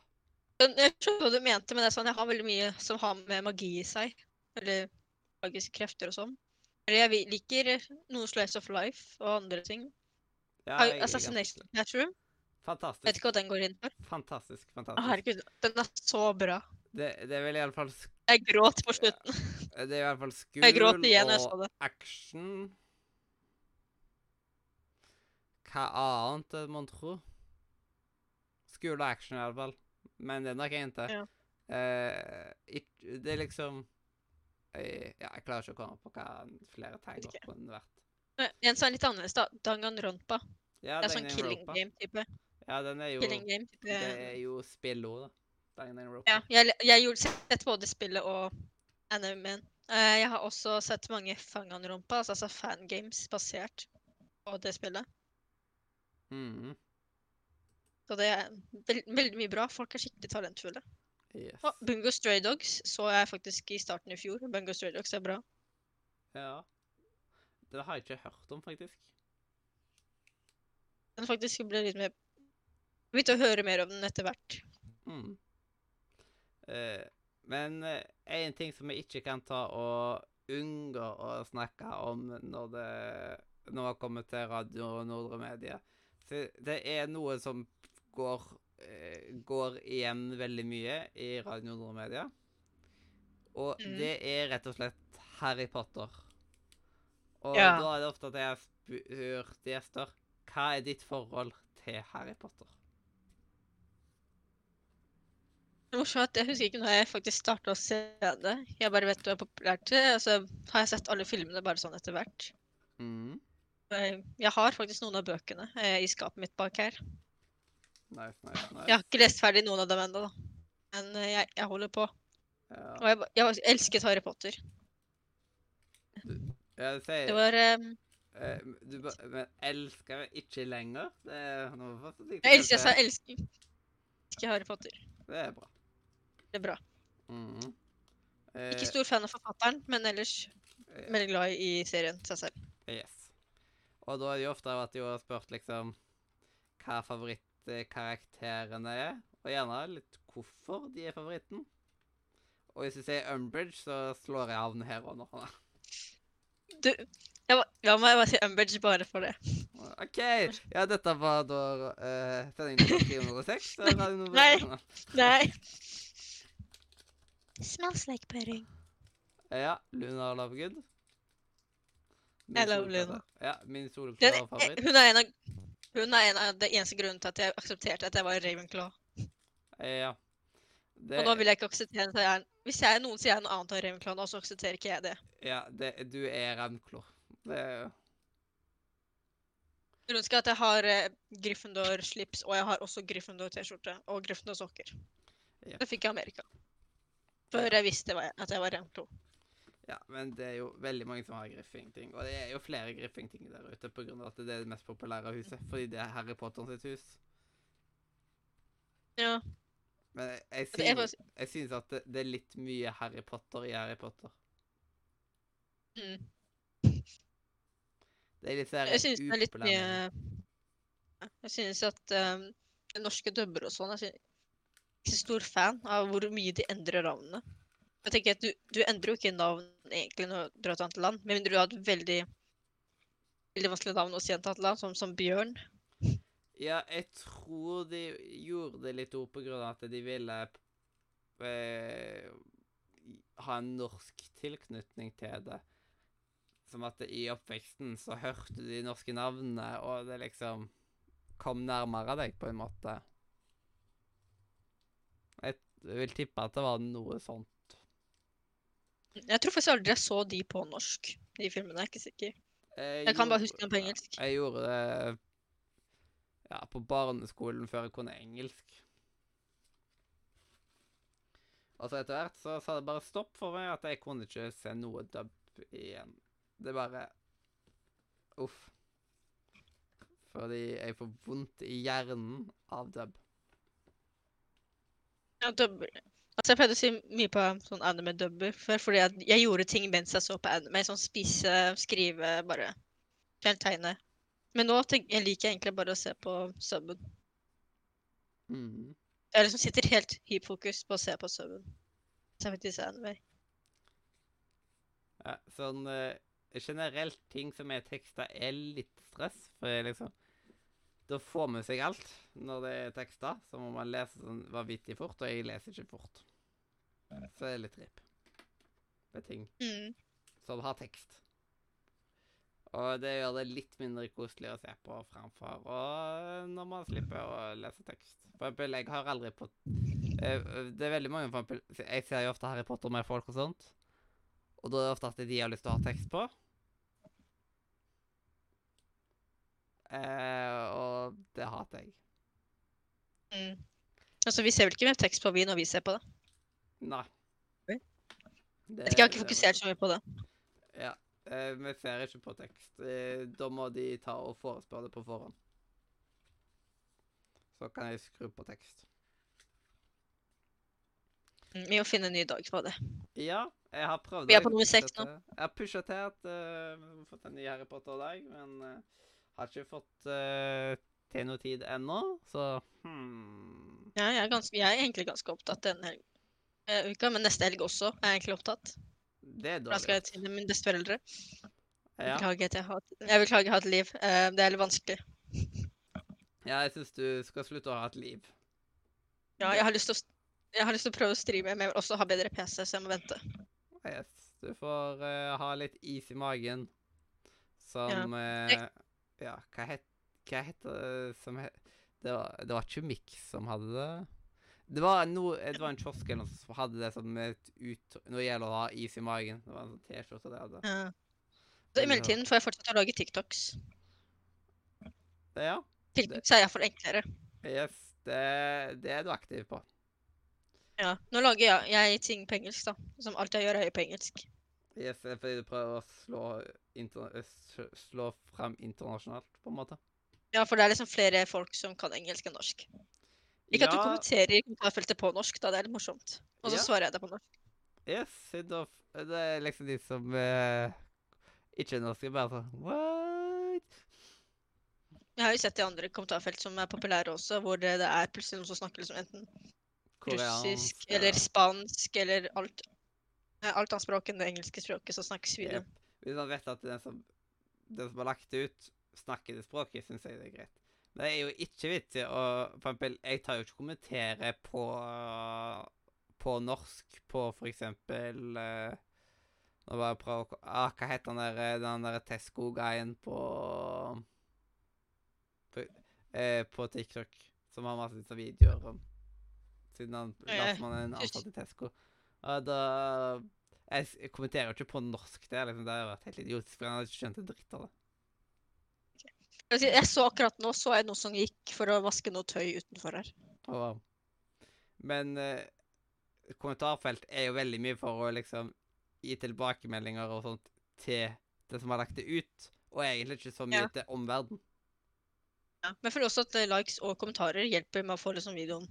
Jeg skjønner hva du mente, men det er sånn, jeg har veldig mye som har med magi i seg. Eller magiske krefter og sånn. Jeg liker noe Slice of Life og andre ting. Ja, jeg Assassination slik. Fantastisk. Vet ikke hva den går inn for. Fantastisk. Fantastisk. herregud, den er så bra. Det, det er vel iallfall fall Jeg gråt på slutten. Det er i hvert fall jeg og action. Hva annet, er det man tro? Skole og action, i alle fall. Men det er nok en til. Ja. Uh, det er liksom eh, Ja, jeg klarer ikke å komme på hva flere tegn okay. kunne vært. En som er litt annerledes, da. Danganronpa. Ja, Det er sånn killing game-type. Ja, den er jo Killing game-type. Det er jo spillord, da. Danganronpa. Ja, jeg, jeg gjorde sett både spillet og animen. Eh, jeg har også sett mange Fanganronpa, altså fangames basert på det spillet. Mhm. Så det er veld, veldig mye bra. Folk er skikkelig talentfulle. Yes. Og Bungo Stray Dogs så jeg faktisk i starten i fjor. Bungo Stray Dogs er bra. Ja. Det har jeg ikke hørt om, faktisk. Den faktisk ble litt mer Begynte å høre mer om den etter hvert. Mm. Eh, men én ting som vi ikke kan ta og unngå å snakke om når det når har kommer til radio Nordre Media. Det er noe som går, eh, går igjen veldig mye i Radio Nordre Media. Og Mm. det er rett og slett Harry Potter. Og Ja. da er det ofte at jeg har spurt gjester hva er ditt forhold til Harry Potter. Er morsomt Jeg husker ikke når jeg faktisk starta å se det. Jeg bare vet hva er populært. Og så har jeg sett alle filmene bare sånn etter hvert. Mm. Jeg jeg har faktisk noen av bøkene eh, i skapet mitt bak her. Nice, nice, nice. Jeg har ikke lest ferdig noen av dem ennå, da. Men eh, jeg, jeg holder på. Ja. Og jeg, jeg elsket Harry Potter. Jeg sier Det var eh, du, Men elsker jeg ikke lenger? Det er noe forsiktig. Jeg elsker, jeg sa elsker, ikke Harry Potter. Det er bra. Det er bra. Mm Ikke Eh, stor fan av forfatteren, men ellers ja. veldig glad i serien seg selv. Yes. Og da er det jo ofte at de har spurt liksom hva favorittkarakterene er, og gjerne litt hvorfor de er favoritten. Og hvis du sier Umbridge, så slår jeg av den her og nå. Du, jeg, må, la meg bare si Umbridge bare for det. OK! Ja, dette var da uh, sending nummer 306. så Radio Nei. Nei. Smells like pudding. Ja, Luna Lovegood. Jeg love Luna. Ja, min eh, favoritt. hun, er en av, hun er en av det eneste grunnen til at jeg aksepterte at jeg var Ravenclaw. Ja. Det, Og nå vil jeg ikke akseptere at jeg er Hvis jeg, noen sier noe annet enn Ravenclaw nå, så aksepterer ikke jeg det. Ja, det, du er Ravenclaw. Det er Jeg ønsker at jeg har eh, Gryffindor-slips, og jeg har også Gryffindor-T-skjorte og Gryffindor-sokker. Ja. Det fikk jeg i Amerika. Før jeg visste at jeg var Ravenclaw. Ja, men det er jo veldig mange som har Griffing-ting. Og det er jo flere Griffing-ting der ute av at det er det mest populære huset. Fordi det er Harry Potter sitt hus. Ja. Men jeg, jeg, synes, jeg synes at det, det er litt mye Harry Potter i Harry Potter. Mm. Det er litt sånn Jeg synes det er litt mye Jeg synes at um, norske dubber og sånn Jeg er ikke stor fan av hvor mye de endrer navnene. Jeg tenker at du, du endrer jo ikke navn egentlig når du drar til et annet land, med mindre du har et veldig veldig vanskelig navn å si et annet land, som, som Bjørn. Ja, jeg tror de gjorde det litt ord på grunn av at de ville eh, ha en norsk tilknytning til det. Som at i oppveksten så hørte de norske navnene, og det liksom kom nærmere deg på en måte. Jeg vil tippe at det var noe sånt. Jeg tror faktisk aldri jeg så de på norsk, de filmene. Jeg er ikke sikker. Jeg, Jeg kan bare huske dem på engelsk. Jeg gjorde det ja, på barneskolen før jeg kunne engelsk. Og så etter hvert så sa det bare stopp for meg at jeg kunne ikke se noe dub igjen. Det bare Uff. Fordi jeg får vondt i hjernen av dub. Ja, dubber. Altså, jeg pleide å si mye på sånn anime-dubber før, fordi at jeg gjorde ting mens jeg så på anime. Sånn spise, skrive, bare fjerntegne. Men nå tenk, jeg liker jeg egentlig bare å se på subben. Mm. Jeg liksom sitter helt hypfokus på å se på subben. Så jeg faktisk er anime. Ja, sånn uh, generelt ting som er teksta, er litt stress. For jeg liksom Da får man seg alt når det er tekster. Så må man lese sånn vanvittig fort, og jeg leser ikke fort. Så det er litt ripp. Med ting Mm. som har tekst. Og det gjør det litt mindre koselig å se på framfor og når man slipper å lese tekst. For eksempel, jeg har aldri på eh, Det er veldig mange for eksempel Jeg ser jo ofte Harry Potter med folk og sånt. Og da er det ofte at de har lyst til å ha tekst på. Eh, og det hater jeg. Mm. Altså, vi ser vel ikke mer tekst på vi når vi ser på det. Nei. Det, Jeg har ikke fokusert så mye på det. Ja. Eh, vi ser ikke på tekst. Eh, da må de ta og forespørre det på forhånd. Så kan jeg skru på tekst. Mm, Vi må finne en ny dag på det. Ja, jeg har prøvd Vi er på nummer seks nå. Jeg har pusha til at uh, vi har fått en ny Harry Potter-dag, men eh, har ikke fått uh, til noe tid ennå, så hmm. Ja, jeg, er ganske, jeg er egentlig ganske opptatt denne eh, uka, men neste helg også er jeg egentlig opptatt. Det er dårlig. Da skal jeg til mine besteforeldre. Ja. Beklager at jeg har Jeg beklager jeg har et liv. Uh, det er litt vanskelig. ja, jeg syns du skal slutte å ha et liv. Ja, jeg har lyst til å, jeg har lyst til å prøve å streame, men jeg vil også ha bedre PC, så jeg må vente. Yes. Du får uh, ha litt is i magen. Som ja. Jeg- Ja, hva het Hva heter det som het det var, det var ikke Mix som hadde det. Det var, no, det var en kiosk eller noe som hadde det som et ut... Når det gjelder å ha is i magen. Det var en sånn T-skjorte det hadde. Ja. Så I mellomtiden får jeg fortsette å lage TikToks. Ja. TikToks er iallfall enklere. Yes. Det, det er du aktiv på. Ja. Nå lager jeg, jeg ting på engelsk, da. Som alt jeg gjør, er jo på engelsk. Yes, fordi du prøver å slå, eh, slå frem internasjonalt, på en måte. Ja, for det er liksom flere folk som kan engelsk enn norsk. Ikke at du kommenterer i kommentarfeltet på norsk, da. Det er litt morsomt. Og så Ja. svarer jeg deg på norsk. Yes, det er liksom de som eh, ikke er norske, bare sånn What? Jeg har jo sett i andre kommentarfelt som er populære også, hvor det, det er plutselig noen som snakker liksom enten russisk eller spansk eller alt. Alt annet språk enn det engelske språket som snakkes videre. Jep. Hvis man vet at den som, den som har lagt det ut, snakker det språket, syns jeg det er greit. Men det er jo ikke vits i å For eksempel, jeg tar jo ikke kommentere på på norsk på for eksempel eh, Nå bare prøve å ah, Hva heter den der, eh, den der Tesco-guyen på på, eh, på TikTok, som har masse videoer om Siden han Eh, man en ansatt i Tesco. Og da jeg, kommenterer jo ikke på norsk. Det liksom, det har vært helt idiotisk, for han har ikke skjønt en dritt av det. Jeg si, Jeg så akkurat nå så jeg noe som gikk for å vaske noe tøy utenfor her. Og, men eh, kommentarfelt er jo veldig mye for å liksom gi tilbakemeldinger og sånt til den som har lagt det ut, og egentlig ikke så mye Ja. til omverdenen. Ja. Men jeg føler også at eh, likes og kommentarer hjelper med å få liksom videoen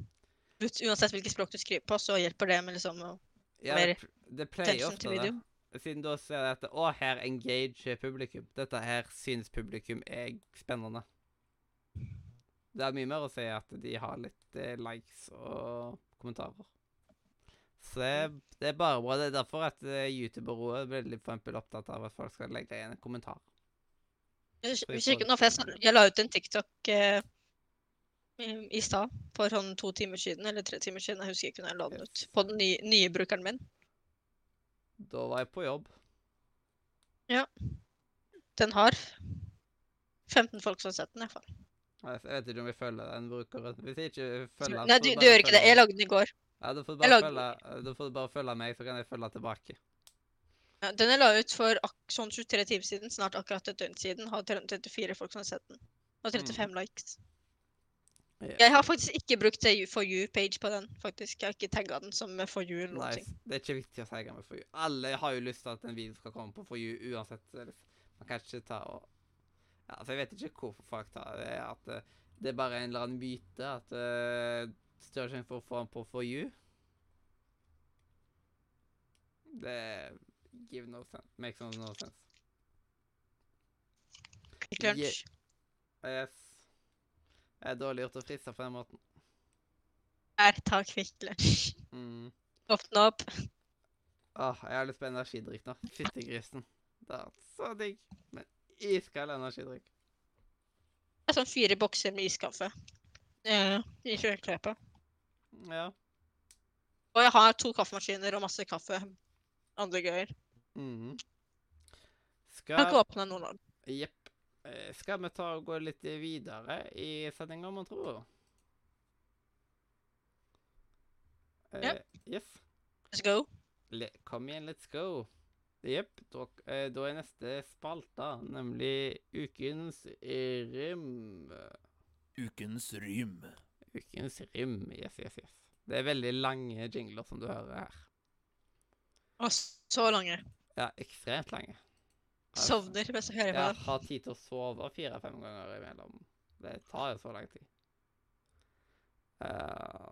ut. Uansett hvilket språk du skriver på, så hjelper det med liksom å Ja, Mer det, det pleier ofte det. Siden da ser jeg at Å, her engage publikum. Dette her syns publikum er spennende. Det er mye mer å si at de har litt eh, likes og kommentarer. Så det, er bare bra. Det er derfor at YouTube-byrået er veldig for opptatt av at folk skal legge igjen en kommentar. Jeg jeg, jeg, jeg la ut en TikTok eh, i, i stad for sånn to timer siden, eller tre timer siden. Jeg husker ikke når jeg la den ut. På den nye, nye brukeren min. Da var jeg på jobb. Ja. Den har 15 folk som har sett den, i hvert fall. Jeg vet ikke om jeg følger den brukeren. Hvis jeg ikke følger den, Nei, du, du gjør ikke det. Jeg lagde den i går. Ja, da får du bare følge, da får du bare følge meg, så kan jeg følge tilbake. Ja, den jeg la ut for sånn 23 timer siden, snart akkurat et døgn siden, har 334 folk som har sett den. Og 35 likes. Jeg har faktisk ikke brukt For you-page på den. faktisk. Jeg har ikke tagga den som For you eller noe. Nice. Det er ikke viktig å tagge med For you. Alle har jo lyst til at en video skal komme på For you uansett. Man kan ikke ta og ja, altså Jeg vet ikke hvorfor folk tar det. At eh, det er bare en eller annen myte at uh, større sjanse for å få den på For you. Det give no sense. Makes no, sense. Quick Lunch. Yes. Det er dårlig gjort å friste på den måten. Her, ta Quick Lunch. Mm. Åpne opp. Åh, jeg har lyst på energidrikk nå. Fyttegrisen. Det er så digg. Men iskald energidrikk. Det er sånn fire bokser med iskaffe. Eh, I kjøleskapet. Ja. Og jeg har to kaffemaskiner og masse kaffe. Andre greier. Skal... Jeg kan ikke åpne noen av dem. Jepp. Eh, Skal vi ta og gå litt videre i sendinga, mon tro? Ja. Eh, Yes. Let's go. Le kom igjen, let's go. Jepp. Da, eh, da er neste spalte, nemlig Ukens rim. Ukens rym. Ukens rim. Yes, yes, yes. Det er veldig lange jingler som du hører her. Å, så lange. Ja, ekstremt lange. Sovner mens jeg hører på Jeg har tid til å sove fire-fem ganger imellom. Det tar jo så lang tid. Uh,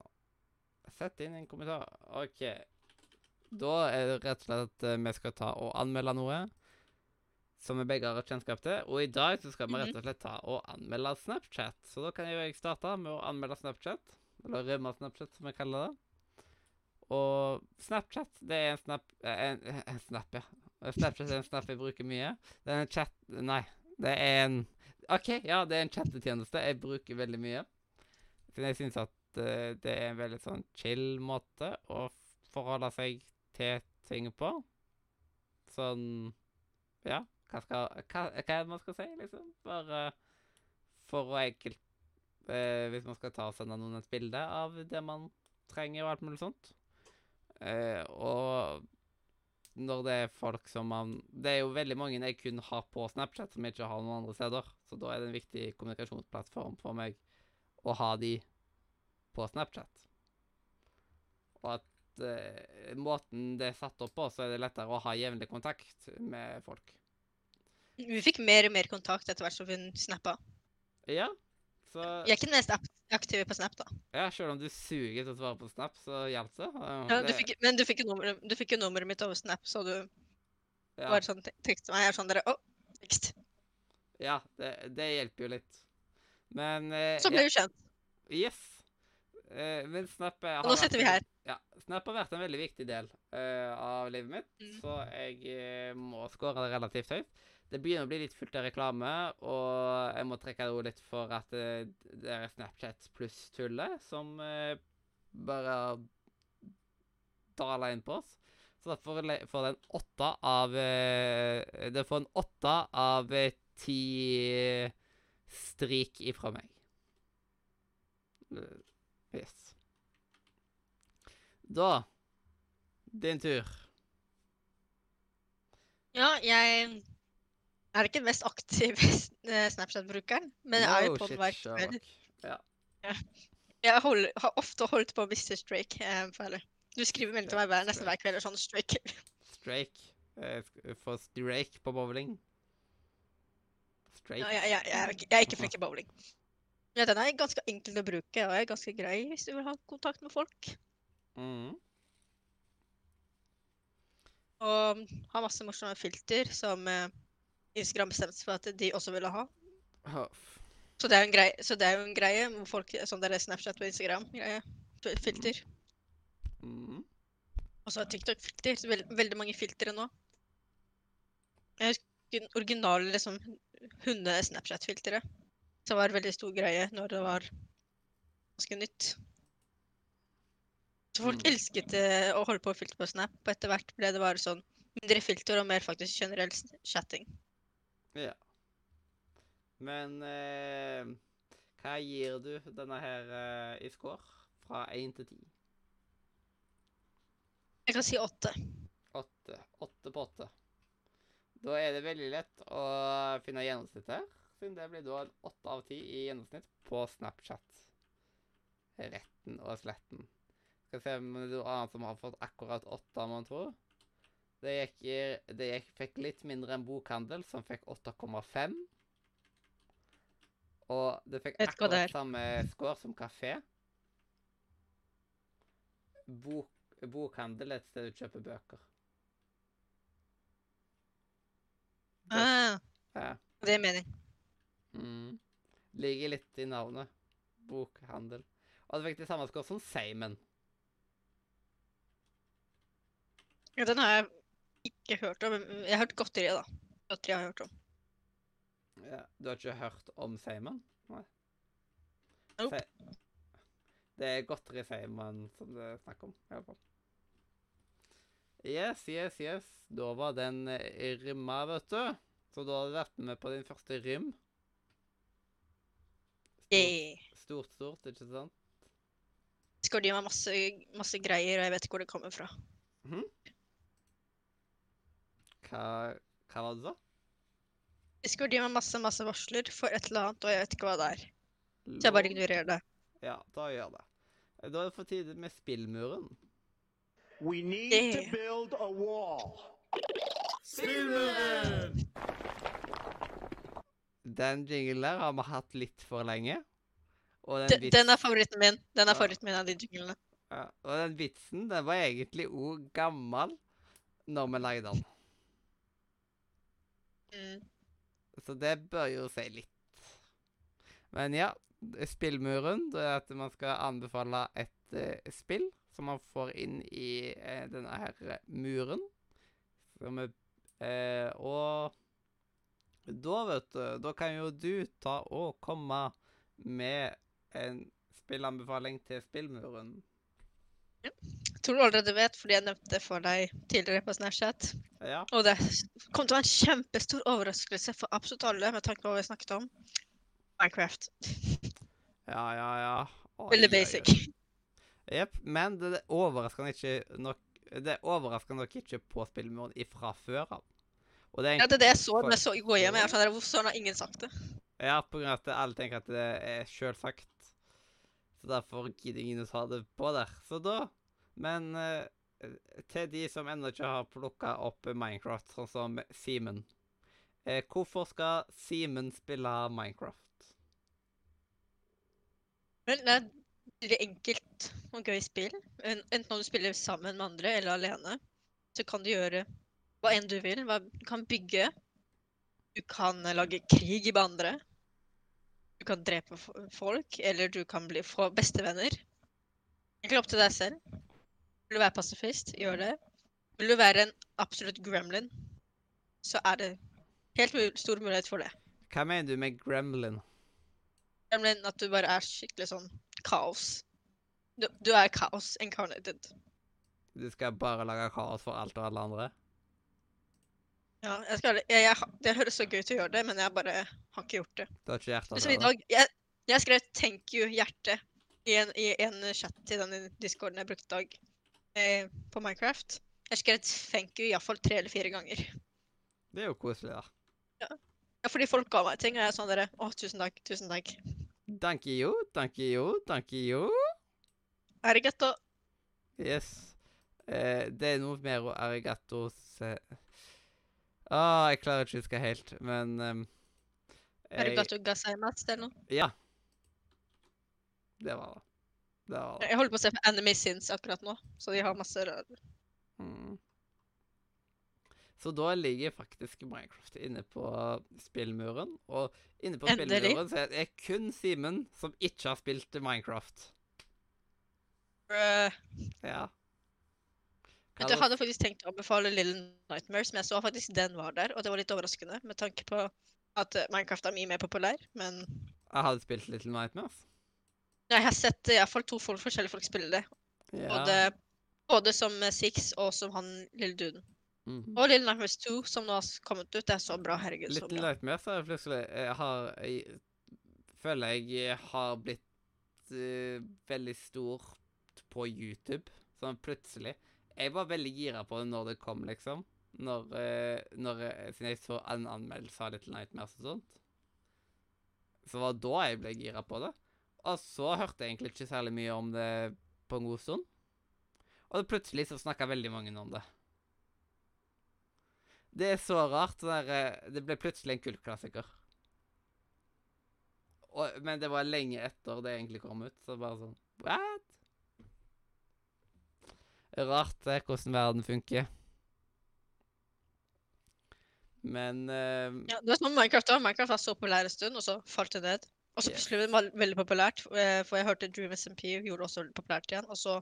sett inn en kommentar. OK. Da er det rett og slett at eh, vi skal ta og anmelde noe som vi begge har kjennskap til. Og i dag så skal vi rett og slett ta og anmelde Snapchat. Så da kan jo jeg starte med å anmelde Snapchat. Eller rømme Snapchat, som jeg kaller det. Og Snapchat, det er en snap En, en snap, ja. Snapchat er en snap jeg bruker mye. Det er en chat Nei, det er en OK, ja, det er en chattetjeneste jeg bruker veldig mye. Siden jeg syns at uh, det er en veldig sånn chill måte å forholde seg til ting på. Sånn Ja, hva skal Hva, hva er det man skal si, liksom? Bare for å enkelt uh, Hvis man skal ta og sende noen et bilde av det man trenger, og alt mulig sånt. Uh, og når det er folk som man Det er jo veldig mange jeg kun har på Snapchat, som jeg ikke har noen andre steder. Så da er det en viktig kommunikasjonsplattform for meg å ha de på Snapchat. Og at eh, måten det er satt opp på, så er det lettere å ha jevnlig kontakt med folk. Vi fikk mer og mer kontakt etter hvert som hun snappa. Ja, så Jeg er ikke den mest ap- aktive på Snap, da. Ja, selv om du suger til å svare på Snap, så hjalp det. Ja, du fikk, men du fikk, nummeret, du fikk jo nummeret mitt over Snap, så du ja. bare sånn te- meg. Jeg er sånn dere, å, tekst. Ja, det, det hjelper jo litt. Men eh, Så ble vi kjent. Yes. Eh, men Snap eh, har Og nå vært sitter vi her. Ja, Snap har vært en veldig viktig del uh, av livet mitt, Mm. så jeg eh, må score det relativt høyt. Det begynner å bli litt fullt av reklame, og jeg må trekke det litt for at eh, det er Snapchat pluss-tullet som eh, bare daler inn på oss. Så da får den en åtte av eh, Det får en åtte av eh, ti strik ifra meg. Eh, Yes. Da Din tur. Ja, jeg er ikke den mest aktive eh, Snapchat-brukeren, men jeg er jo på den hver kveld. Ja. Jeg hold, har ofte holdt på å miste Strake. Eh. Du skriver melding til meg hver, nesten hver kveld og sånn streak. Strake. Uh, for Strake på bowling. Strake. Ja, jeg, ja, jeg, er ikke- jeg er ikke flink i bowling. Ja, den er ganske enkel å bruke og er ganske grei hvis du vil ha kontakt med folk. Mhm. Og har masse morsomme filter som eh, Instagram bestemte seg for at de også ville ha. Så det er greie, så det er jo en greie hvor folk, sånn der Snapchat og Instagram-greie. Filter. Mm. Og så er TikTok-filter. Veld, veldig mange filtre nå. Jeg husker den originale liksom, hunde-Snapchat-filteret. Som var en veldig stor greie når det var ganske nytt. Så folk Mm. elsket eh, å holde på å filtre på Snap, og etter hvert ble det bare sånn mindre filter og mer faktisk generell chatting. Ja. Men eh, hva gir du denne her eh, i score? Fra 1 til 10? Jeg kan si åtte. 8. 8 på 8. Da er det veldig lett å finne gjennomsnittet her, siden det blir da en 8 av 10 i gjennomsnitt på Snapchat. Retten og sletten. Skal se om det er noe annet som har fått akkurat 8, må man tro. Det gikk, det gikk, fikk litt mindre enn bokhandel, som fikk 8,5. Og det fikk akkurat samme score som kafé. Bok, bokhandel er et sted du kjøper bøker. Det- Ah, Ja. det er mening. Mm. Ligger litt i navnet. Bokhandel. Og det fikk det samme score som Seimen. Ja, den har jeg ikke hørt om. Jeg har hørt godteri, da. Godteri har jeg hørt om. Ja. Du har ikke hørt om Simon? Nei. Nope. Fe Det er godteri Simon som det er snakk om, i hvert fall. Yes, yes, yes. Da var den rimma, rymma, vet du. Så da har du vært med på din første rym. Stort, stort, stort, ikke sant? Skal de meg masse, masse greier, og jeg vet ikke hvor det kommer fra. Hva, hva var det du sa? Discord gir meg masse, masse varsler for et eller annet, og jeg vet ikke hva det er. Så jeg bare ignorerer det. Ja, da gjør det. Da er det for tide med spillmuren. We need Yeah. to build a wall. Spillmuren! Den jinglen der har vi hatt litt for lenge. Og den, Den, vits- den er favoritten min. Den er Ja. favoritten min av de jinglene. ja, og den vitsen den var egentlig òg gammel når vi lagde den. Mm. Så det bør jo si litt. Men ja, spillmuren. Det er at man skal anbefale et uh, spill som man får inn i uh, denne her muren. Som er, uh, og da, vet du, da kan jo du ta og komme med en spillanbefaling til spillmuren. Jeg tror du allerede vet, fordi jeg nevnte det for deg tidligere på Snapchat. Ja. Og det kom til å være en kjempestor overraskelse for absolutt alle, med tanke på hva vi snakket om. Minecraft. Ja, ja, ja. Oi, Veldig basic. Jepp. Men det, det overrasker ikke nok Det overrasker nok ikke på spillmuren ifra før av. Og det er Ja, det er det jeg så i når jeg så gå hjem. Jeg skjønner, Hvorfor har ingen sagt det? Ja, på grunn av at alle tenker at det er sjølsagt. Så derfor gidder ingen å ta det på der. Så da Men uh, til de som ennå ikke har plukka opp Minecraft, sånn som Simen uh, Hvorfor skal Simen spille Minecraft? Vel, det er veldig enkelt og gøy spill. Enten om du spiller sammen med andre eller alene, så kan du gjøre hva enn du vil. Du kan bygge. Du kan eh, lage krig med andre. Du kan drepe folk, eller du kan bli, få bestevenner. Egentlig opp til deg selv. Vil du være pasifist, gjør det. Vil du være en absolutt gremlin, så er det helt stor mulighet for det. Hva mener du med gremlin? Gremlin at du bare er skikkelig sånn kaos. Du, du er kaos incarnated. Du skal bare lage kaos for alt og alle andre? Ja, jeg skal, jeg, jeg, det høres så gøy ut å gjøre det, men jeg bare har ikke gjort det. Du har ikke hjerte Så til det? jeg, jeg skrev 'thank you' hjerte i en, i en chat til den discorden jeg brukte i dag på Minecraft. Jeg skrev 'thank you' iallfall tre eller fire ganger. Det er jo koselig, da. Ja, fordi folk ga meg ting, og jeg er sånn dere 'Å, tusen takk, tusen takk'. Thank you, thank you, thank you. Arigato. Yes. Eh, det er noe mer arigato se... ah, Jeg klarer ikke å huske helt, men um, jeg, Arigato det eller noe. Ja. Det var det. Var. Jeg holder på å se på Enemy Sins akkurat nå, så de har masse rør. Mm. Så da ligger faktisk Minecraft inne på spillmuren. Og inne på Endelig. spillmuren så er det kun Simen som ikke har spilt Minecraft. Uh. Ja. Men Jeg hadde faktisk tenkt å anbefale Little Nightmares, men jeg så faktisk den var der, og det var litt overraskende med tanke på at eh, Minecraft er mye mer populær, men Jeg hadde spilt Little Nightmares. Jeg har sett i hvert fall to folk, forskjellige folk spille det. Ja. Både, både som eh, Six og som han lille duden. Mm. Og Little Nightmares 2, som nå har kommet ut. Det er så bra. Herregud, så Little bra. Nightmares jeg plutselig jeg har, jeg, Føler jeg har blitt uh, veldig stor på YouTube. Sånn plutselig. Jeg var veldig gira på det når det kom, liksom. Når, uh, når Siden jeg så en anmeldelse av Little Nightmares og sånt. Så var det da jeg ble gira på det. Og så hørte jeg egentlig ikke særlig mye om det på en god stund. Og plutselig så snakka veldig mange om det. Det er så rart. der, eh, det ble plutselig en kultklassiker. Og, men det var lenge etter det egentlig kom ut. Så bare sånn What? Rart det, hvordan verden funker. Men eh, Ja, det var sånn Minecraft var. Minecraft var så populær en stund, og så falt det ned. Og så plutselig ble det veldig populært, eh, for jeg hørte Dream SMP gjorde det også populært igjen. Og så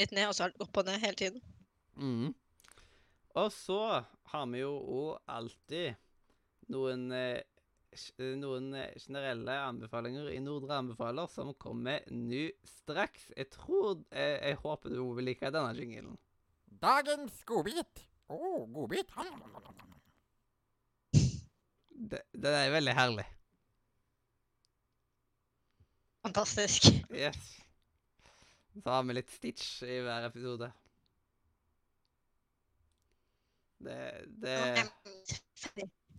litt ned, og så det opp og ned hele tiden. mm. Og så har vi jo òg alltid noen eh, noen eh, generelle anbefalinger i Nordre anbefaler som kommer nå straks. Jeg tror Jeg, Jeg håper du vil like denne jingelen. Dagens godbit. Å, oh, godbit. Den er veldig herlig. Fantastisk. Yes. Så har vi litt Stitch i hver episode. Det, det,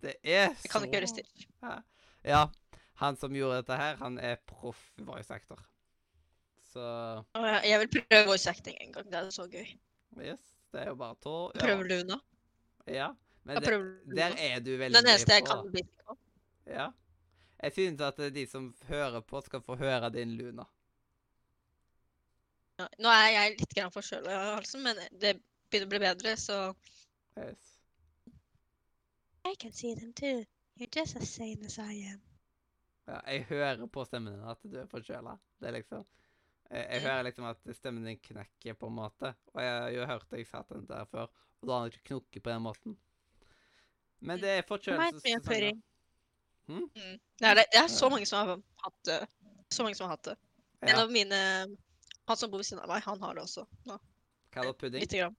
det er så Jeg kan ikke gjøre Stitch. Ja. Han som gjorde dette her, han er proff voice actor. Så jeg- vil prøve voice acting en gang. Det er så gøy. yes, det er jo bare tå... Prøver Luna. Ja. Men det, der er du veldig Den eneste jeg kan bli på. Ja. Jeg synes at eh, de som hører på, skal få høre din Luna. Ja, Nå er jeg litt grann forkjøla i halsen, men det begynner å bli bedre, så Yes. I can see them too. You're just as sane as I am. Ja, jeg hører på stemmen din at du er forkjøla. Det er liksom jeg, jeg Mm. hører liksom at stemmen din knekker, på en måte. Og jeg har jo hørt deg si den der før, og da har han ikke knukket på den måten. Men det er forkjølelsessesonger. Mm. Det, er, det, det er så mange som har hatt det. Så mange som har hatt det. En av mine Han som bor ved siden av meg, han har det også. Nå, Hva pudding? lite grann.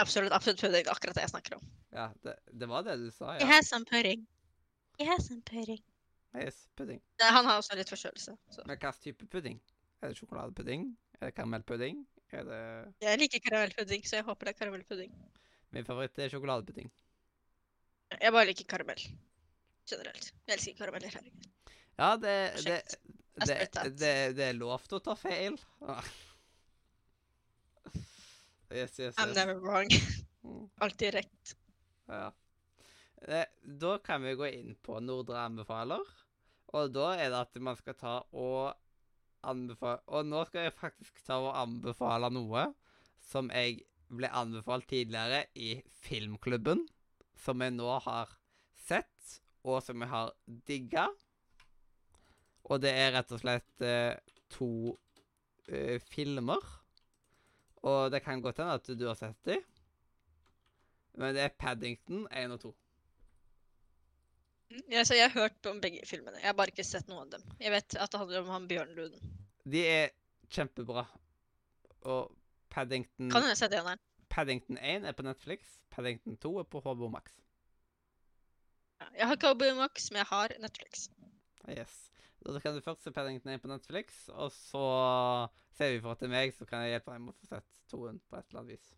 Absolutt, absolutt pudding. Akkurat det jeg snakker om. Ja, det, det var det du sa, Jeg ja. har some pudding. Jeg har some pudding. Yes, pudding. Nei, Han har også litt forkjølelse. Så. Men hva slags type pudding? Er det sjokoladepudding? Er det karamellpudding? Er det Jeg liker karamellpudding, så jeg håper det er karamellpudding. Min favoritt er sjokoladepudding. Jeg bare liker karamell. Generelt. Jeg elsker karameller. herregud. Ja, det det, det, det, er lov til å ta feil. Ah. Yes, yes, I'm never wrong. Mm. Alltid rett. Ja. Da kan vi gå inn på Nordre anbefaler. Og da er det at man skal ta og anbefale Og nå skal jeg faktisk ta og anbefale noe som jeg ble anbefalt tidligere i filmklubben. Som jeg nå har sett, og som jeg har digga. Og det er rett og slett eh, to eh, filmer. Og det kan godt hende at du har sett dem. Men det er Paddington 1 og 2. Ja, så jeg har hørt om begge filmene. Jeg har bare ikke sett noen av dem. Jeg vet at det handler om han Bjørnluden. De er kjempebra. Og Paddington, Kan hende jeg har sett eneren. Paddington 1 er på Netflix. Paddington 2 er på HBO Max. Jeg har ikke HBO Max, men jeg har Netflix. Yes. Da kan du først se Paddington 1 på Netflix, og så ser vi for til meg, så kan jeg hjelpe deg med å få sett toen på et eller annet vis.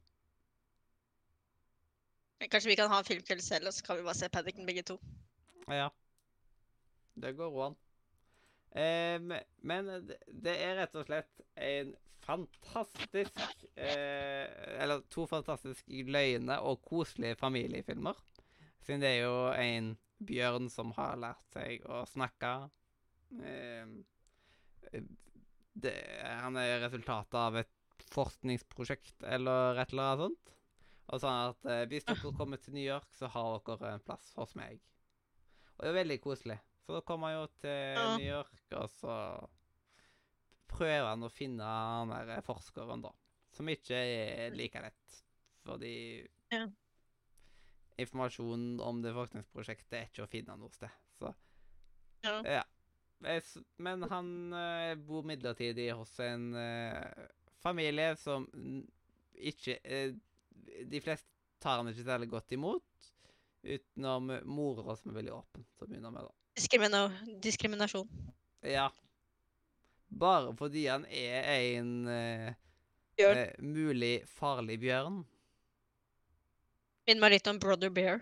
Kanskje vi kan ha en filmkveld selv, og så kan vi bare se Paddington begge to. Ja. Det går an. Um, men det, det er rett og slett en fantastisk eh, Eller to fantastisk løgne og koselige familiefilmer. Siden det er jo en bjørn som har lært seg å snakke. Eh, det, han er resultatet av et forskningsprosjekt eller et eller annet sånt. Og sånn at eh, hvis dere kommer til New York, så har dere en plass hos meg. Og det er veldig koselig. Så da kommer han jo til. New York, og så prøver han å finne han der forskeren, da. Som ikke er like lett. Fordi Ja. informasjonen om det forskningsprosjektet er ikke å finne noe sted. Så Ja. ja. Men han uh, bor midlertidig hos en uh, familie som ikke uh, De fleste tar han ikke særlig godt imot. Utenom mora, som er veldig åpen, til å begynne med, da. Diskrimina diskriminasjon. Ja. Bare fordi han er en eh, eh, mulig farlig bjørn. Minner meg litt om Brother Bear.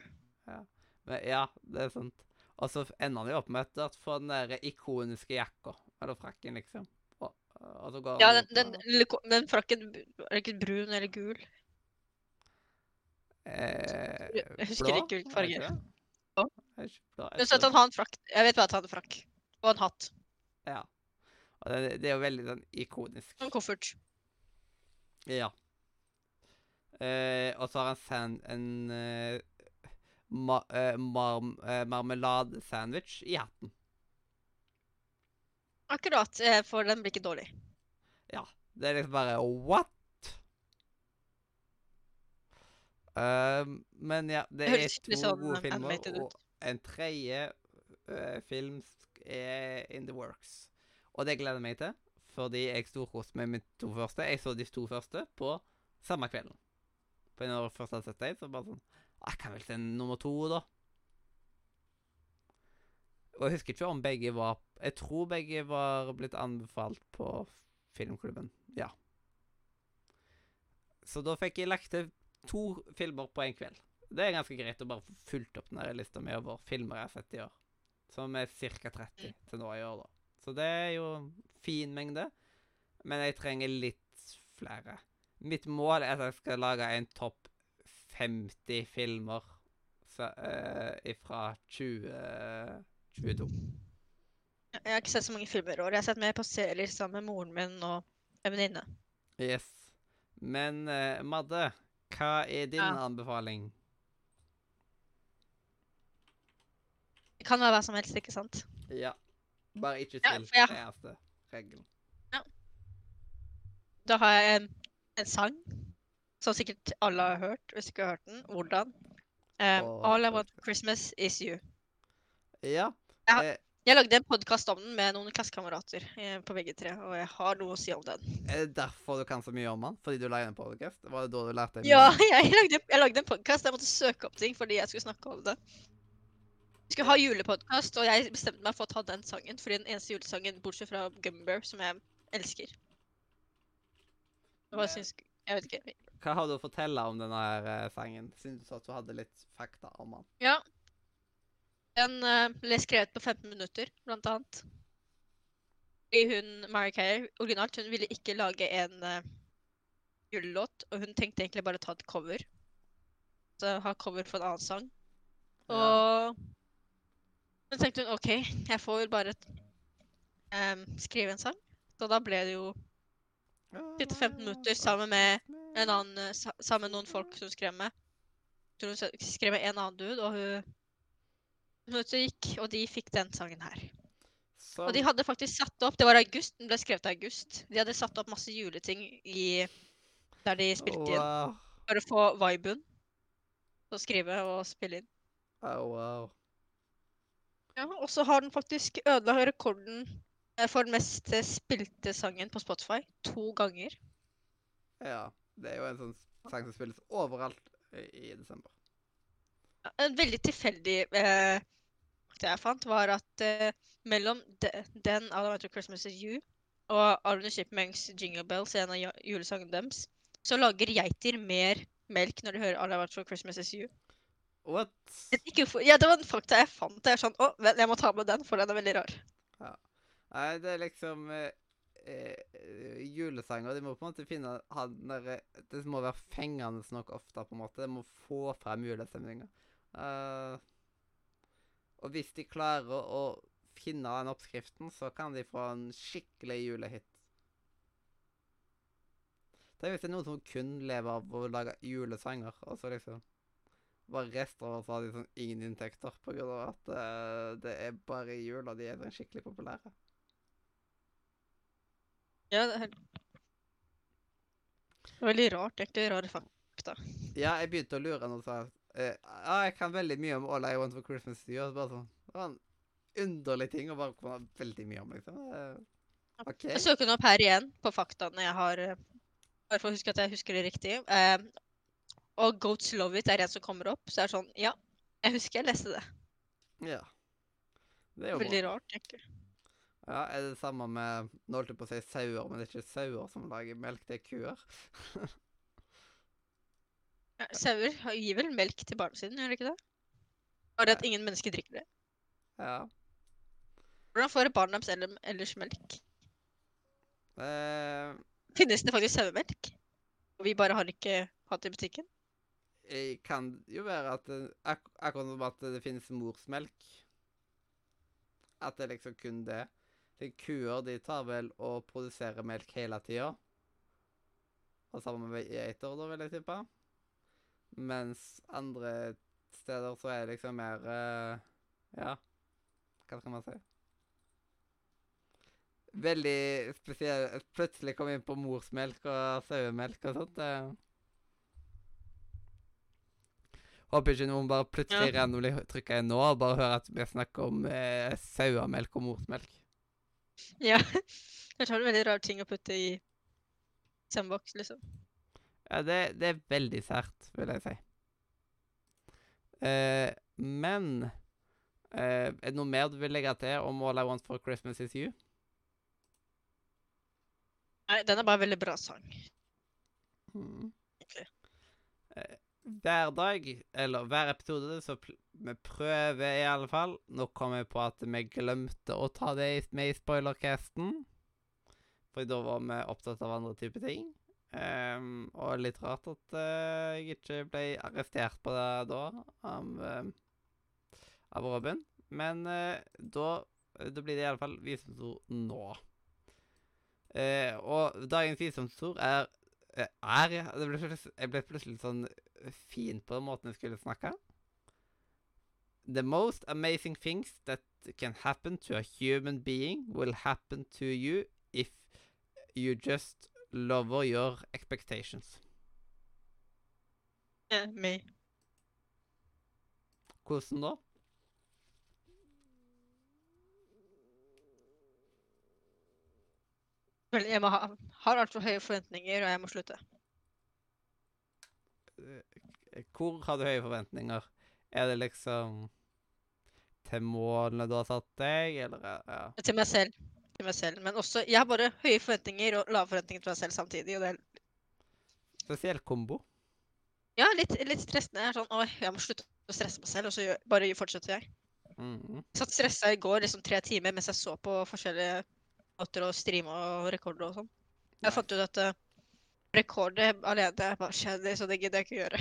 Men, ja, det er sant. Og så ender han jo opp med at få den der ikoniske jakka. Eller frakken, liksom. Og, og går Ja, den, den, den frakken Er det ikke brun eller gul? eh, Jeg husker blå, ikke hvilken er farge. det det? Blå. Er ikke blå? Jeg Men så at tror- han har en frakk. Jeg vet bare at han har frakk. Og en hatt. Ja. Det, det er jo veldig sånn ikonisk. En koffert. Ja. Eh, og så har han sand, en eh, ma, eh, mar, eh, marmeladesandwich i hatten. Akkurat. eh, For den blir ikke dårlig. Ja. Det er liksom bare what? Uh, men ja, det Det er to sånn gode filmer, og en tredje uh, film er in the works. Og det gleder jeg meg til, fordi jeg storkoste meg med to første. Jeg så de to første på samme kvelden. For når jeg først hadde sett dem, så bare sånn «Ah, Jeg kan vel se nummer to, da. Og jeg husker ikke om begge var Jeg tror begge var blitt anbefalt på filmklubben. Ja. Så da fikk jeg lagt til to filmer på en kveld. Det er ganske greit å bare få fulgt opp denne lista mi over filmer jeg har sett i år. Som er ca. 30 til nå i år, da. Så det er jo en fin mengde. Men jeg trenger litt flere. Mitt mål er at jeg skal lage en topp 50 filmer fra, uh, fra 2022. Jeg har ikke sett så mange filmer i år. Jeg har sett mer på serier sammen med moren min og en venninne. Yes. Men uh, Madde, hva er din Ja. anbefaling? Det kan være hva som helst, ikke sant? Ja. Bare ikke Ja, spill. for jeg- Det eneste regelen. Da har jeg en, en sang som sikkert alle har hørt, hvis ikke har hørt den. Hvordan? Um, All I Want for Christmas Is You. Ja. Jeg, Eh, Jeg lagde en podkast om den med noen klassekamerater eh, på VG3, og jeg har noe å si om den. er det derfor du kan så mye om den? Fordi du lagde en podcast? Var det da du lærte mye? Ja, jeg lagde, jeg lagde en podkast. Jeg måtte søke opp ting fordi jeg skulle snakke om det. Vi skulle ha julepodkast, og jeg bestemte meg for å ta den sangen. Fordi den eneste julesangen, bortsett fra Gummy som jeg elsker. Hva Men- syns Jeg vet ikke. Hva har du å fortelle om denne her, eh, sangen? Siden du sa at du hadde litt fakta om den? Ja. Den eh, ble skrevet på 15 minutter, blant annet. Fordi hun, Mary Carey, originalt, hun ville ikke lage en uh, julelåt, og hun tenkte egentlig bare ta et cover. Så ha cover for en annen sang. Ja. Så tenkte hun OK, jeg får bare um, skrive en sang. Så da ble det jo sitte 15 minutter sammen med en annen, eh, sammen med noen folk som skrev med. Jeg tror hun skrev med en annen dude, og hun Minutter gikk, og de fikk den sangen her. Så. Og de hadde faktisk satt opp Det var august, den ble skrevet i august. De hadde satt opp masse juleting i der de spilte inn. Wow. For å få viben. Å skrive og spille inn. Oh, wow. Ja, og så har den faktisk ødela rekorden eh, for den mest eh, spilte sangen på Spotify to ganger. Ja. Det er jo en sånn sang som spilles overalt i, desember. Ja, En veldig tilfeldig eh, Det jeg fant, var at eh, mellom de, den All I Want for Christmas Is You og Arne Chipmunks Jingle Bells, en av julesangen deres, så lager geiter mer melk når de hører All I Want for Christmas Is You. What? Ja, det var en fakta jeg fant. Jeg er sånn, å, vent, jeg må ta med den, for den er veldig rar. Nei, det er liksom eh, eh, Julesanger De må på en måte finne han der, Det må være fengende nok ofte, på en måte. De må få frem julestemninga. Uh, og hvis de klarer å, å finne den oppskriften, så kan de få en skikkelig julehit. Tenk hvis det er noen som kun lever av å lage julesanger, og så liksom bare resten av oss har de sånn ingen inntekter av at uh, det er bare jul, og de er sånn skikkelig populære. Ja, det er veldig rart, egentlig. Rare fakta. Ja, jeg begynte å lure når du sa eh, Ja, jeg kan veldig mye om All I Want for Christmas to You. Bare sånn, det var en underlig ting å bare kunne veldig mye om, liksom. Eh, OK. Jeg søker nå opp her igjen på faktaene jeg har. eh, Bare for å huske at jeg husker det riktig. Og Goats Love It er en som kommer opp. Så er det sånn Ja, jeg husker jeg leste det. Ja. Det er jo Veldig bra. rart, egentlig. Ja, Er det det samme med Nå holdt jeg på å si sauer, men det er ikke sauer som lager melk, det er kuer. Ja, Sauer gir vel melk til barna sine, gjør de ikke det? Bare at ingen mennesker drikker det. Ja. Hvordan får barna deres ell- ellers melk? Eh, Finnes det faktisk sauemelk? Og vi bare har ikke hatt det i butikken? Jeg kan jo være at det, ak Akkurat som at det finnes morsmelk. At det er liksom kun det. De kuer de tar vel og produserer melk hele tida. Og sammen med geiter, da, vil jeg tippe. Mens andre steder så er det liksom mer eh, Ja, hva skal man si? Veldig spesielt Plutselig komme inn på morsmelk og sauemelk og sånt. det... Håper ikke noen bare plutselig Ja. randomly trykker inn nå og bare hører at vi snakker om eh, sauemelk og morsmelk. Ja. Jeg tror det er veldig rar ting å putte i sandbox, liksom. Ja, det, det er veldig sært, vil jeg si. Eh, men eh, Er det noe mer du vil legge til om All I Want for Christmas Is You? Nei, den er bare en veldig bra sang. Mm. egentlig. Hver dag, eller hver episode, så vi prøver i alle fall. Nå kom jeg på at vi glemte å ta det med i spoilercasten. For da var vi opptatt av andre typer ting. Um, og litt rart at uh, jeg ikke ble arrestert på det da av, eh, av Robin. Men uh, da, da blir det i alle fall visumsord nå. Og dagens visumsord er Er jeg? Ble jeg ble plutselig sånn fin på den måten jeg skulle snakke. The most amazing things that can happen to a human being will happen to you if you just lower your expectations. Yeah, me. Hvordan da? Vel, jeg ha, har altfor høye forventninger, og jeg må slutte. Hvor har du høye forventninger? Er det liksom til målene du har satt deg, eller er- ja. Til meg selv. Til meg selv. Men også Jeg har bare høye forventninger og lave forventninger til meg selv samtidig. Og det er Spesiell kombo. ja, litt, litt stressende. Jeg er sånn Oi, jeg må slutte å stresse meg selv, og så gjør, bare fortsetter jeg. Mm Jeg satt stressa i går liksom tre timer mens jeg så på forskjellige måter å streame og rekorde og sånn. Jeg fant ut at uh, rekorde alene er bare kjedelig, så det gidder jeg ikke gjøre.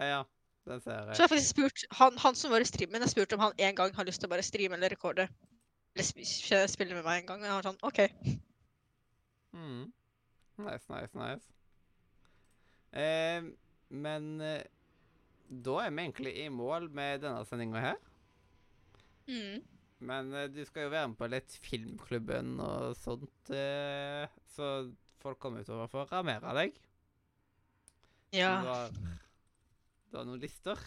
Ja, ja, den ser Så jeg. jeg har faktisk spurt han, han som var i streamen, jeg spurte om han en gang har lyst til å bare streame eller rekorde. Eller sp sp- spille med meg en gang. Og jeg var sånn OK. Mhm. Nice, nice, nice. Eh, men eh, da er vi egentlig i mål med denne sendinga her. Mm. Men eh, du skal jo være med på litt Filmklubben og sånt, eh, så folk kommer utover for å ramere deg. Ja. Du har, du har noen lister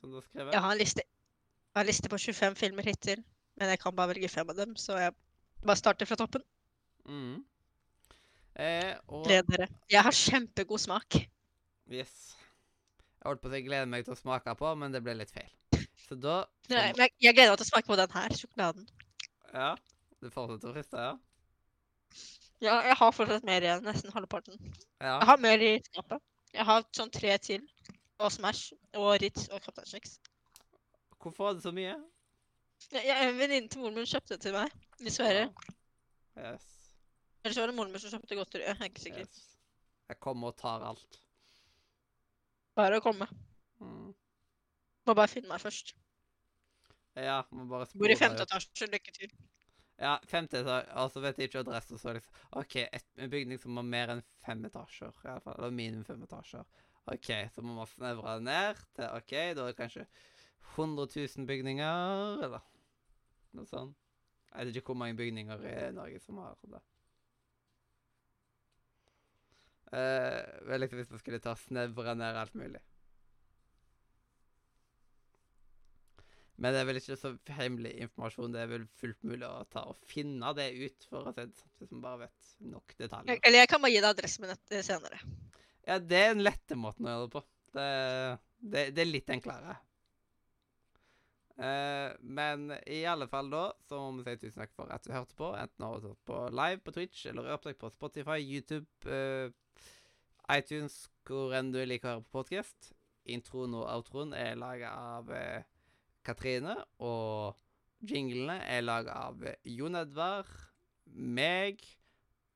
som du har skrevet? Jeg har en liste, jeg har en liste på 25 filmer hittil, men jeg kan bare velge fem av dem, så jeg bare starter fra toppen. Mm. Eh, og Gled dere. Jeg har kjempegod smak. Yes. Jeg holdt på å si gleder meg til å smake på, men det ble litt feil. Så da Nei, men jeg, jeg gleder meg til å smake på den her, sjokoladen. Ja. Du fortsetter å friste, ja? Ja, jeg har fortsatt mer igjen, nesten halvparten. Ja. Jeg har mer i skapet. Jeg har sånn tre til. Og Smash og Ritz og Captain Snacks. Hvorfor var det så mye? Jeg, jeg, en venninne til moren min kjøpte det til meg Dessverre. Ja. Yes. Eller så var det moren min som kjøpte godteri. Jeg er ikke sikker. yes. Jeg kommer og tar alt. Bare å komme. Må bare finne meg først. Ja, må bare Bor i spore femte etasje. Lykke til. Ja, femte etasje. Altså vet jeg ikke adresse, så liksom OK, et, en bygning som har mer enn fem etasjer, i alle fall. Eller minimum fem etasjer. OK, så må man snevre det ned til OK, da er det kanskje 100 000 bygninger, eller noe sånt. Jeg vet ikke hvor mange bygninger i Norge som har det. Uh, vel, liksom hvis man skulle ta snevre ned alt mulig. Men det er vel ikke så hemmelig informasjon. Det er vel fullt mulig å ta og finne det ut, for å se det sånn, hvis man bare vet nok detaljer. Eller jeg kan bare gi deg adressen min senere. Ja, det er den lette måten å gjøre det på. Det, det, det er litt enklere. Uh, men i alle fall da, så må vi si tusen takk for at du hørte på. Enten har du hørt på live på Twitch, eller opptak på Spotify, YouTube, uh, iTunes, hvor enn du liker å høre på podkast. Introen og outroen er laga av eh, Katrine, og jinglene er laga av Jon Edvard, meg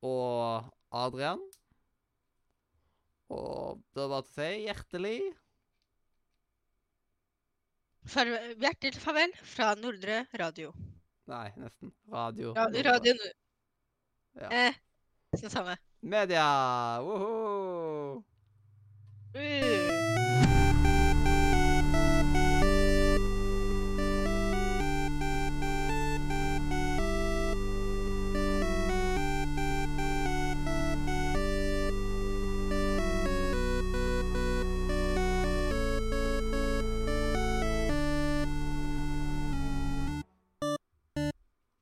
og Adrian. Og da var det til hjertelig Farvel, hjertelig farvel fra Nordre Radio. Nei, nesten. Radio. Ja, Nordre. radio nå. Ja. Eh, nesten samme. Media! Woho!